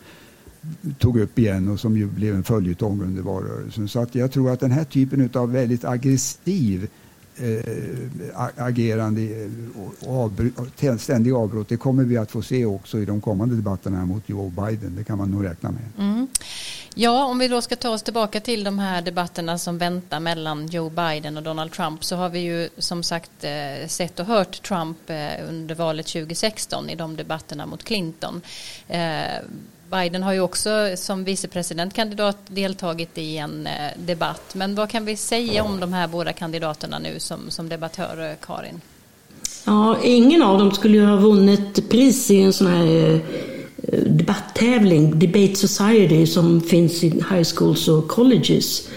tog upp igen och som ju blev en följetong under valrörelsen. Så att jag tror att den här typen av väldigt aggressiv eh, agerande eh, och avbry, ständiga avbrott, det kommer vi att få se också i de kommande debatterna mot Joe Biden. Det kan man nog räkna med. Mm. Ja, om vi då ska ta oss tillbaka till de här debatterna som väntar mellan Joe Biden och Donald Trump så har vi ju som sagt eh, sett och hört Trump eh, under valet 2016 i de debatterna mot Clinton. Eh, Biden har ju också som vicepresidentkandidat deltagit i en debatt. Men vad kan vi säga om de här båda kandidaterna nu som, som debattör, Karin? Ja, ingen av dem skulle ju ha vunnit pris i en sån här debatttävling, Debate Society, som finns i high schools och colleges.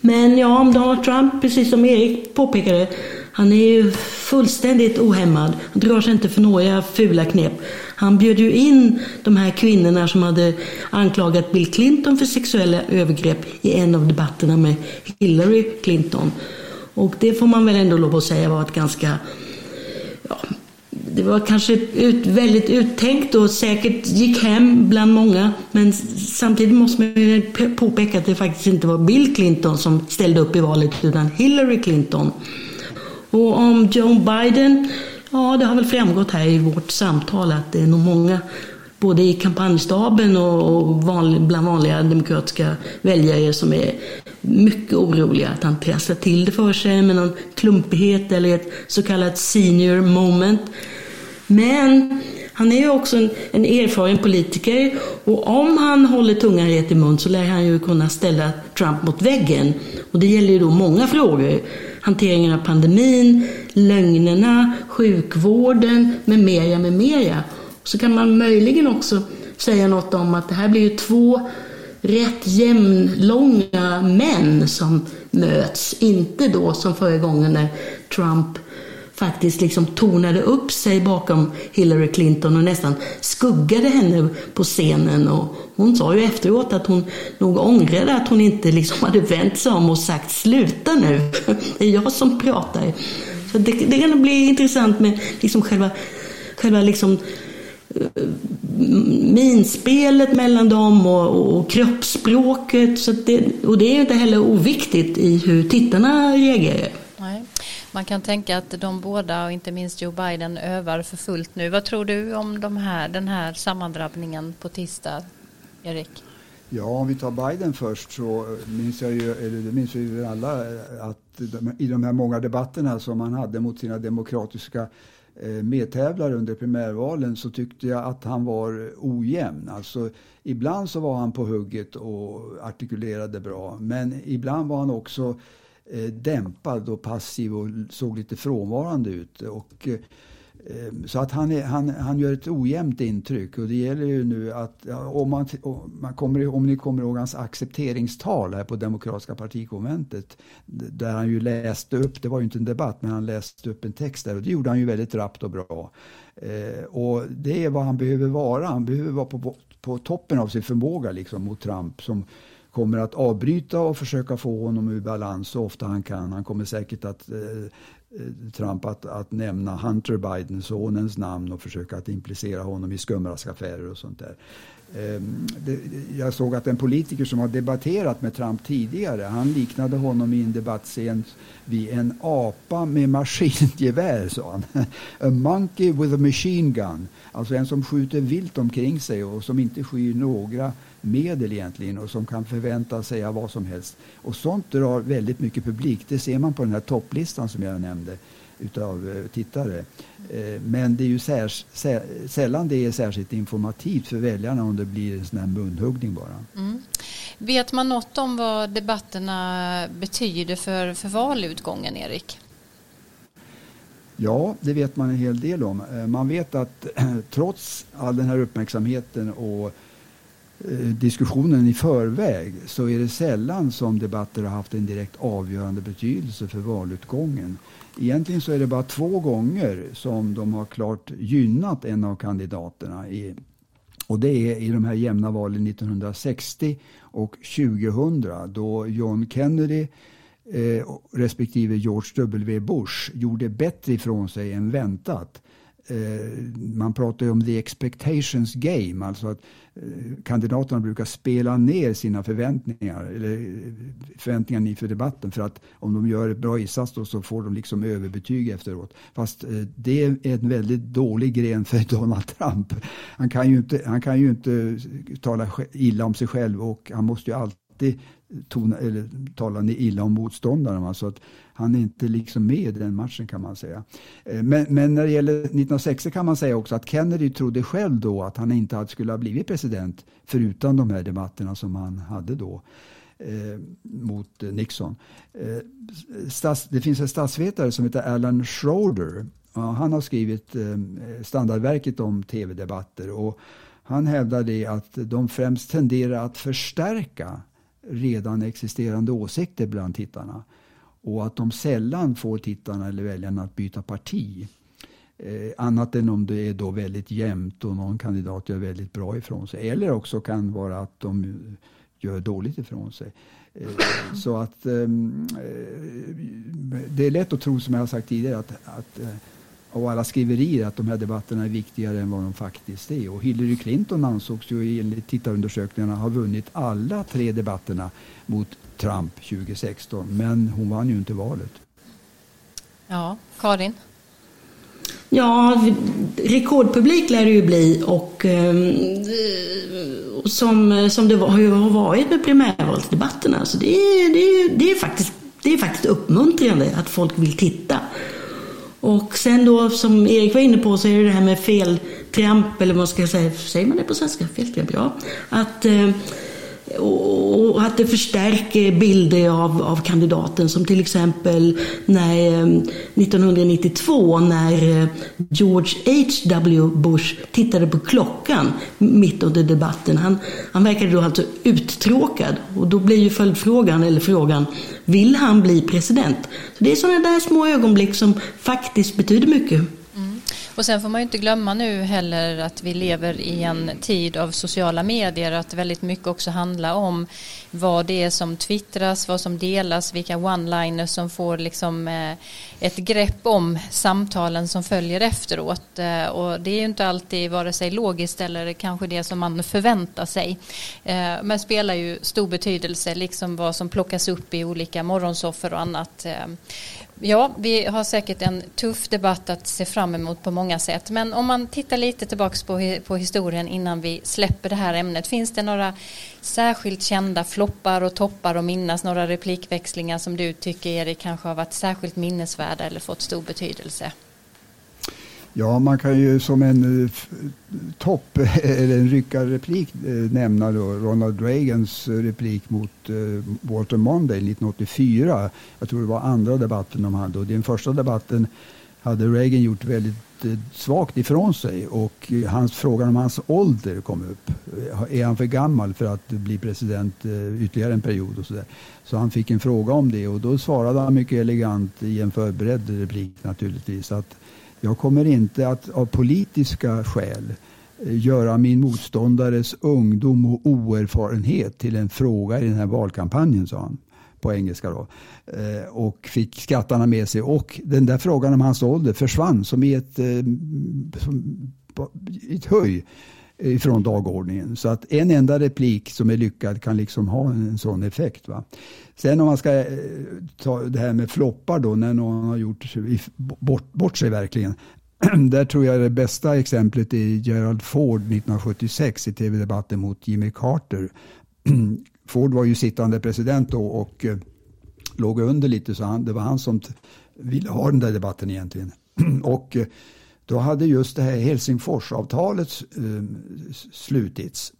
Men ja, om Donald Trump, precis som Erik påpekade, han är ju fullständigt ohämmad. Han drar sig inte för några fula knep. Han bjöd ju in de här kvinnorna som hade anklagat Bill Clinton för sexuella övergrepp i en av debatterna med Hillary Clinton. Och det får man väl ändå lov att säga var ett ganska ja, det var kanske ut, väldigt uttänkt och säkert gick hem bland många. Men samtidigt måste man påpeka att det faktiskt inte var Bill Clinton som ställde upp i valet utan Hillary Clinton. Och om Joe Biden, ja det har väl framgått här i vårt samtal att det är nog många både i kampanjstaben och bland vanliga demokratiska väljare som är mycket oroliga att han trasslar till det för sig med någon klumpighet eller ett så kallat senior moment. Men han är ju också en, en, erfaren politiker och om han håller tungan rätt i mun så lär han ju kunna ställa Trump mot väggen. Och det gäller ju då många frågor. Hanteringen av pandemin, lögnerna, sjukvården med mera, med mera. Så kan man möjligen också säga något om att det här blir ju två rätt jämnlånga män som möts. Inte då som förra gången när Trump faktiskt liksom tonade upp sig bakom Hillary Clinton och nästan skuggade henne på scenen. Och hon sa ju efteråt att hon nog ångrade att hon inte liksom hade vänt sig om och sagt sluta nu, det är jag som pratar. Så det, det kan bli intressant med liksom själva, själva liksom, minspelet mellan dem och, och kroppsspråket. Så det, och det är inte heller oviktigt i hur tittarna reagerar. Man kan tänka att de båda och inte minst Joe Biden övar för fullt nu. Vad tror du om de här, den här sammandrabbningen på tisdag, Erik? Ja, om vi tar Biden först så minns jag ju, eller det minns vi alla, att i de här många debatterna som han hade mot sina demokratiska eh, Eh, medtävlare under primärvalen så tyckte jag att han var ojämn. Alltså, ibland så var han på hugget och artikulerade bra men ibland var han också Eh, dämpad och passiv och såg lite frånvarande ut. Och, eh, Ehm, så att han, är, han, han gör ett ojämnt intryck och det gäller ju nu att om, man, om, man kommer, om ni kommer ihåg hans accepteringstal här på Demokratiska partikonventet där han ju läste upp, det var ju inte en debatt, men han läste upp en text där och det gjorde han ju väldigt rappt och bra. Eh, och det är vad han behöver vara, han behöver vara på, på, toppen av sin förmåga liksom mot Trump som kommer att avbryta och försöka få honom ur balans så ofta han kan. Han kommer säkert att eh, Eh, Trump att, att nämna Hunter Biden, sonens namn och försöka att implicera honom i skumraskaffärer och sånt där. Ehm, jag såg att en politiker som har debatterat med Trump tidigare, han liknade honom i en debattscen vid en apa med maskingevär, sa han. A monkey with a machine gun. Alltså en som skjuter vilt omkring sig och som inte skyr några medel egentligen och som kan förväntas säga vad som helst. Och sånt drar väldigt mycket publik. Det ser man på den här topplistan som jag nämnde utav eh, tittare. Eh, men det är ju särs, sällan det är särskilt informativt för väljarna om det blir en sån här munhuggning bara. Mm. Vet man något om vad debatterna betyder för, för valutgången, Erik? Ja, det vet man en hel del om. Eh, man vet att trots all den här uppmärksamheten och Eh, diskussionen i förväg så är det sällan som debatter har haft en direkt avgörande betydelse för valutgången. Egentligen så är det bara två gånger som de har klart gynnat en av kandidaterna. I, och det är i de här jämna valen 1960 och 2000 då John Kennedy eh, respektive George W Bush gjorde bättre ifrån sig än väntat. Eh, man pratar ju om the expectations game, alltså att eh, kandidaterna brukar spela ner sina förväntningar, eller eh, förväntningar inför debatten, för att om de gör ett bra insats då så får de liksom överbetyg efteråt. Fast det är en väldigt dålig gren för Donald Trump. Han kan ju inte, han kan ju inte tala illa om sig själv och han måste ju alltid tona, eller tala illa om motståndaren. Så att han är inte liksom med i den matchen kan man säga. Eh, men, men, när det gäller 1960 kan man säga också att Kennedy trodde själv då att han inte skulle ha blivit president förutan de här debatterna som han hade då eh, mot Nixon. Eh, stats, det finns en statsvetare som heter Alan Schroeder. Han har skrivit eh, standardverket om tv-debatter och han hävdar det att de främst tenderar att förstärka redan existerande åsikter bland tittarna och att de sällan får tittarna eller väljarna att byta parti. Eh, annat än om det är då väldigt jämnt och någon kandidat gör väldigt bra ifrån sig. Eller också kan det vara att de gör dåligt ifrån sig. Eh, så att ehm, eh, det är lätt att tro, som jag har sagt tidigare, att, att eh, av alla skriverier att de här debatterna är viktigare än vad de faktiskt är. Och Hillary Clinton ansågs ju enligt tittarundersökningarna ha vunnit alla tre debatterna mot Trump 2016. Men hon vann ju inte valet. Ja, Karin? Ja, rekordpublik lär det ju bli och eh, som, som det har varit med primärvalsdebatterna. Så det, det, det, är faktiskt, det är faktiskt uppmuntrande att folk vill titta. Och sen då som Erik var inne på så är det det här med feltramp, eller vad ska jag säga, säger man det på svenska? Feltramp, ja. Att eh, och att det förstärker bilder av, av kandidaten som till exempel när, eh, 1992 när eh, George H.W. Bush tittade på klockan mitt under debatten. Han, han verkade då alltså uttråkad och då blir ju följdfrågan, eller frågan, vill han bli president? Så det är sådana där små ögonblick som faktiskt betyder mycket. Och sen får man ju inte glömma nu heller att vi lever i en tid av sociala medier att väldigt mycket också handlar om vad det är som twittras, vad som delas, vilka one-liners som får liksom eh, ett grepp om samtalen som följer efteråt. Eh, och det är ju inte alltid vare sig logiskt eller kanske det som man förväntar sig. Eh, men spelar ju stor betydelse, liksom vad som plockas upp i olika morgonsoffer och annat. Ja, vi har säkert en tuff debatt att se fram emot på många sätt. Men om man tittar lite tillbaka på, på historien innan vi släpper det här ämnet. Finns det några särskilt kända floppar och toppar och minnas? Några replikväxlingar som du tycker Erik kanske har varit särskilt minnesvärda eller fått stor betydelse? Ja, man kan ju som en eh, topp eller en ryckarreplik eh, nämna då Ronald Reagans eh, replik mot Walter Monday 1984. Jag tror det var andra debatten de hade och den första debatten hade Reagan gjort väldigt svagt ifrån sig och hans, frågan om hans ålder kom upp. Är han för gammal för att bli president ytterligare en period? och Så, där. så han fick en fråga om det och då svarade han mycket elegant i en förberedd replik naturligtvis att jag kommer inte att av politiska skäl eh, göra min motståndares ungdom och oerfarenhet till en fråga i den här valkampanjen, sa han på engelska. Då. Eh, och fick skrattarna med sig. Och den där frågan om hans ålder försvann som i ett, eh, som, ett höj ifrån dagordningen. Så att en enda replik som är lyckad kan liksom ha en sån effekt. Va? Sen om man ska eh, ta det här med floppar då, när någon har gjort bort, bort sig verkligen. Där tror jag det bästa exemplet är Gerald Ford 1976 i tv-debatten mot Jimmy Carter. Ford var ju sittande president då och eh, låg under lite så han, det var han som ville ha den där debatten egentligen. och eh, då hade just det här Helsingforsavtalet eh, slutits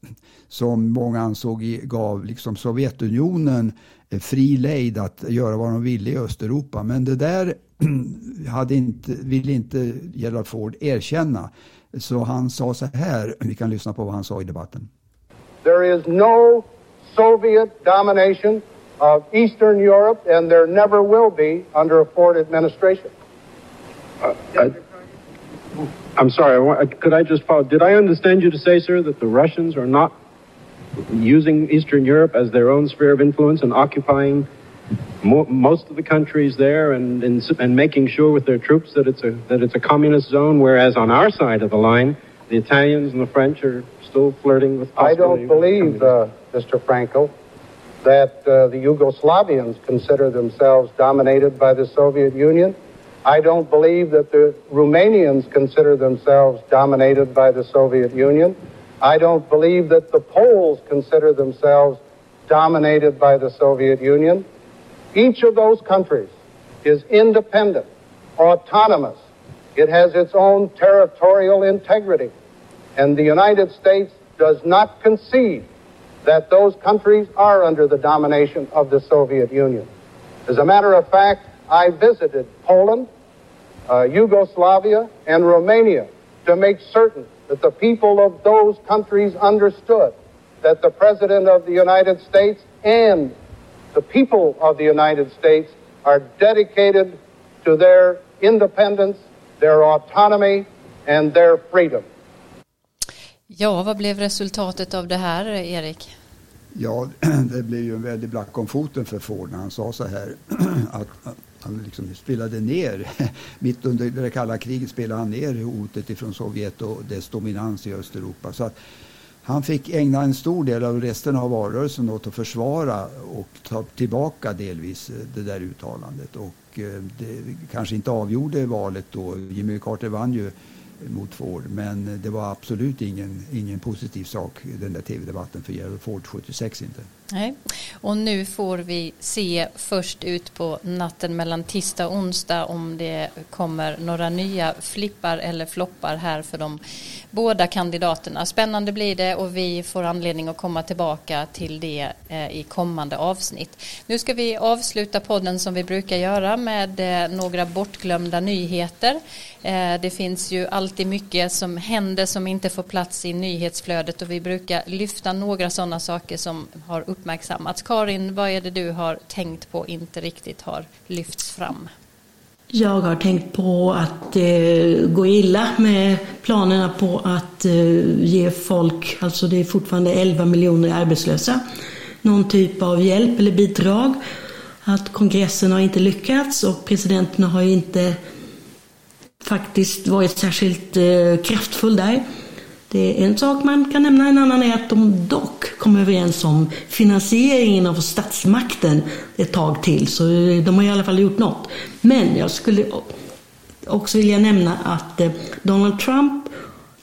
som många ansåg gav liksom Sovjetunionen fri lejd att göra vad de ville i Östeuropa. Men det där hade inte, ville inte Gerald Ford erkänna. Så han sa så här, vi kan lyssna på vad han sa i debatten. There is no Soviet domination of Eastern Europe, and there never will be under a Ford administration. Uh, I, I'm sorry, could I just follow? Did I understand you to say, sir, that the Russians are not using Eastern Europe as their own sphere of influence and occupying mo- most of the countries there and, and, and making sure with their troops that it's a that it's a communist zone, whereas on our side of the line, the Italians and the French are still flirting with. I don't believe, uh, Mr. Franco, that uh, the Yugoslavians consider themselves dominated by the Soviet Union. I don't believe that the Romanians consider themselves dominated by the Soviet Union. I don't believe that the Poles consider themselves dominated by the Soviet Union. Each of those countries is independent, autonomous. It has its own territorial integrity. And the United States does not concede that those countries are under the domination of the Soviet Union. As a matter of fact, I visited Poland, uh, Yugoslavia, and Romania to make certain that the people of those countries understood that the President of the United States and the people of the United States are dedicated to their independence, their autonomy, and their freedom. Ja, vad blev resultatet av det här, Erik? Ja, det blev ju en väldig black om foten för Ford när han sa så här att han liksom spelade ner, mitt under det kalla kriget spelade han ner hotet ifrån Sovjet och dess dominans i Östeuropa. Så att han fick ägna en stor del av resten av valrörelsen åt att försvara och ta tillbaka delvis eh, det där uttalandet. Och eh, det kanske inte avgjorde valet då. Jimmy Carter vann ju mot Ford. Men det var absolut ingen, ingen positiv sak, den där tv-debatten för Gerald Ford 76 inte. Nej. Och nu får vi se först ut på natten mellan tisdag och onsdag om det kommer några nya flippar eller floppar här för de båda kandidaterna. Spännande blir det och vi får anledning att komma tillbaka till det eh, i kommande avsnitt. Nu ska vi avsluta podden som vi brukar göra med eh, några bortglömda nyheter. Eh, det finns ju alltid mycket som händer som inte får plats i nyhetsflödet och vi brukar lyfta några sådana saker som har uppmärksammats. Karin, vad är det du har tänkt på inte riktigt har lyfts fram? Jag har tänkt på att det eh, går illa med planerna på att eh, ge folk, alltså det är fortfarande 11 miljoner arbetslösa, någon typ av hjälp eller bidrag. Att kongressen har inte lyckats och presidenten har inte faktiskt varit särskilt eh, kraftfull där. Det är en sak man kan nämna. En annan är att de dock kom överens om finansieringen av statsmakten ett tag till. Så eh, de har i alla fall gjort något. Men jag skulle också vilja nämna att eh, Donald Trump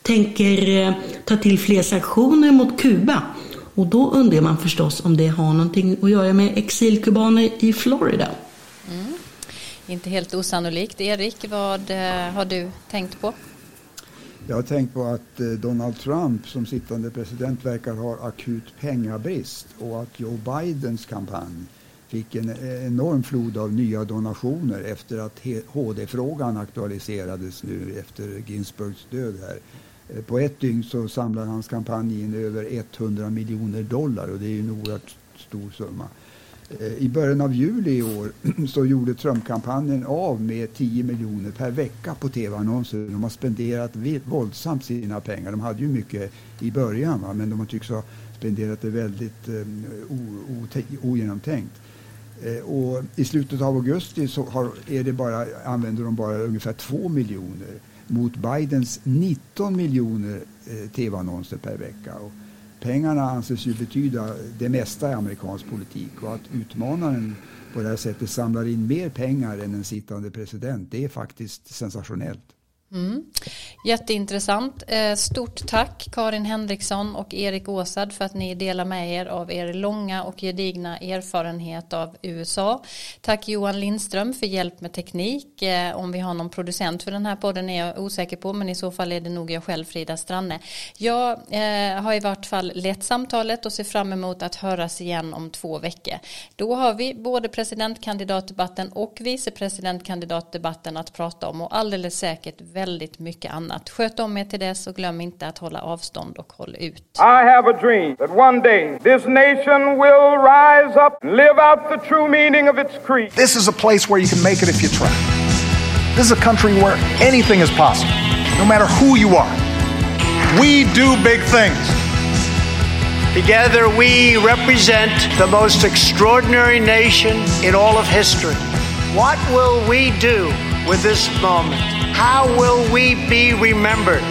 tänker eh, ta till fler sanktioner mot Kuba. Och då undrar man förstås om det har någonting att göra med exilkubaner i Florida. Mm. Inte helt osannolikt. Erik, vad har du tänkt på? Jag har tänkt på att eh, Donald Trump som sittande president verkar ha akut pengabrist och att Joe Bidens kampanj fick en eh, enorm flod av nya donationer efter att HD-frågan aktualiserades nu efter Ginsburgs död här. Eh, på ett dygn så samlade hans kampanj in över 100 miljoner dollar och det är ju en oerhört stor summa. Eh, I början av juli i år så gjorde Trump-kampanjen av med 10 miljoner per vecka på tv-annonser. De har spenderat våldsamt sina pengar. De hade ju mycket i början va? men de tycks ha spenderat det väldigt um, ogenomtänkt. Eh, och I slutet av augusti så har, är det bara, använder de bara ungefär 2 miljoner mot Bidens 19 miljoner eh, tv-annonser per vecka. Och pengarna anses ju betyda det mesta i amerikansk politik och att utmanaren på det här sättet samlar in mer pengar än en sittande president, det är faktiskt sensationellt. Mm. Jätteintressant. Eh, stort tack Karin Henriksson och Erik Åsad för att ni delar med er av er långa och gedigna erfarenhet av USA. Tack Johan Lindström för hjälp med teknik. Eh, om vi har någon producent för den här podden är jag osäker på men i så fall är det nog jag själv Frida Stranne. Jag eh, har i vart fall lett samtalet och ser fram emot att höras igen om två veckor. Då har vi både presidentkandidatdebatten och vicepresidentkandidatdebatten att prata om och alldeles säkert väldigt mycket annat annat. Sköt om er till dess och glöm inte att hålla avstånd och håll ut. I have a dream that one day this nation will rise up and live out the true meaning of its creed. This is a place where you can make it if you try. This is a country where anything is possible, no matter who you are. We do big things. Together, we represent the most extraordinary nation in all of history. What will we do with this moment? How will we be remembered?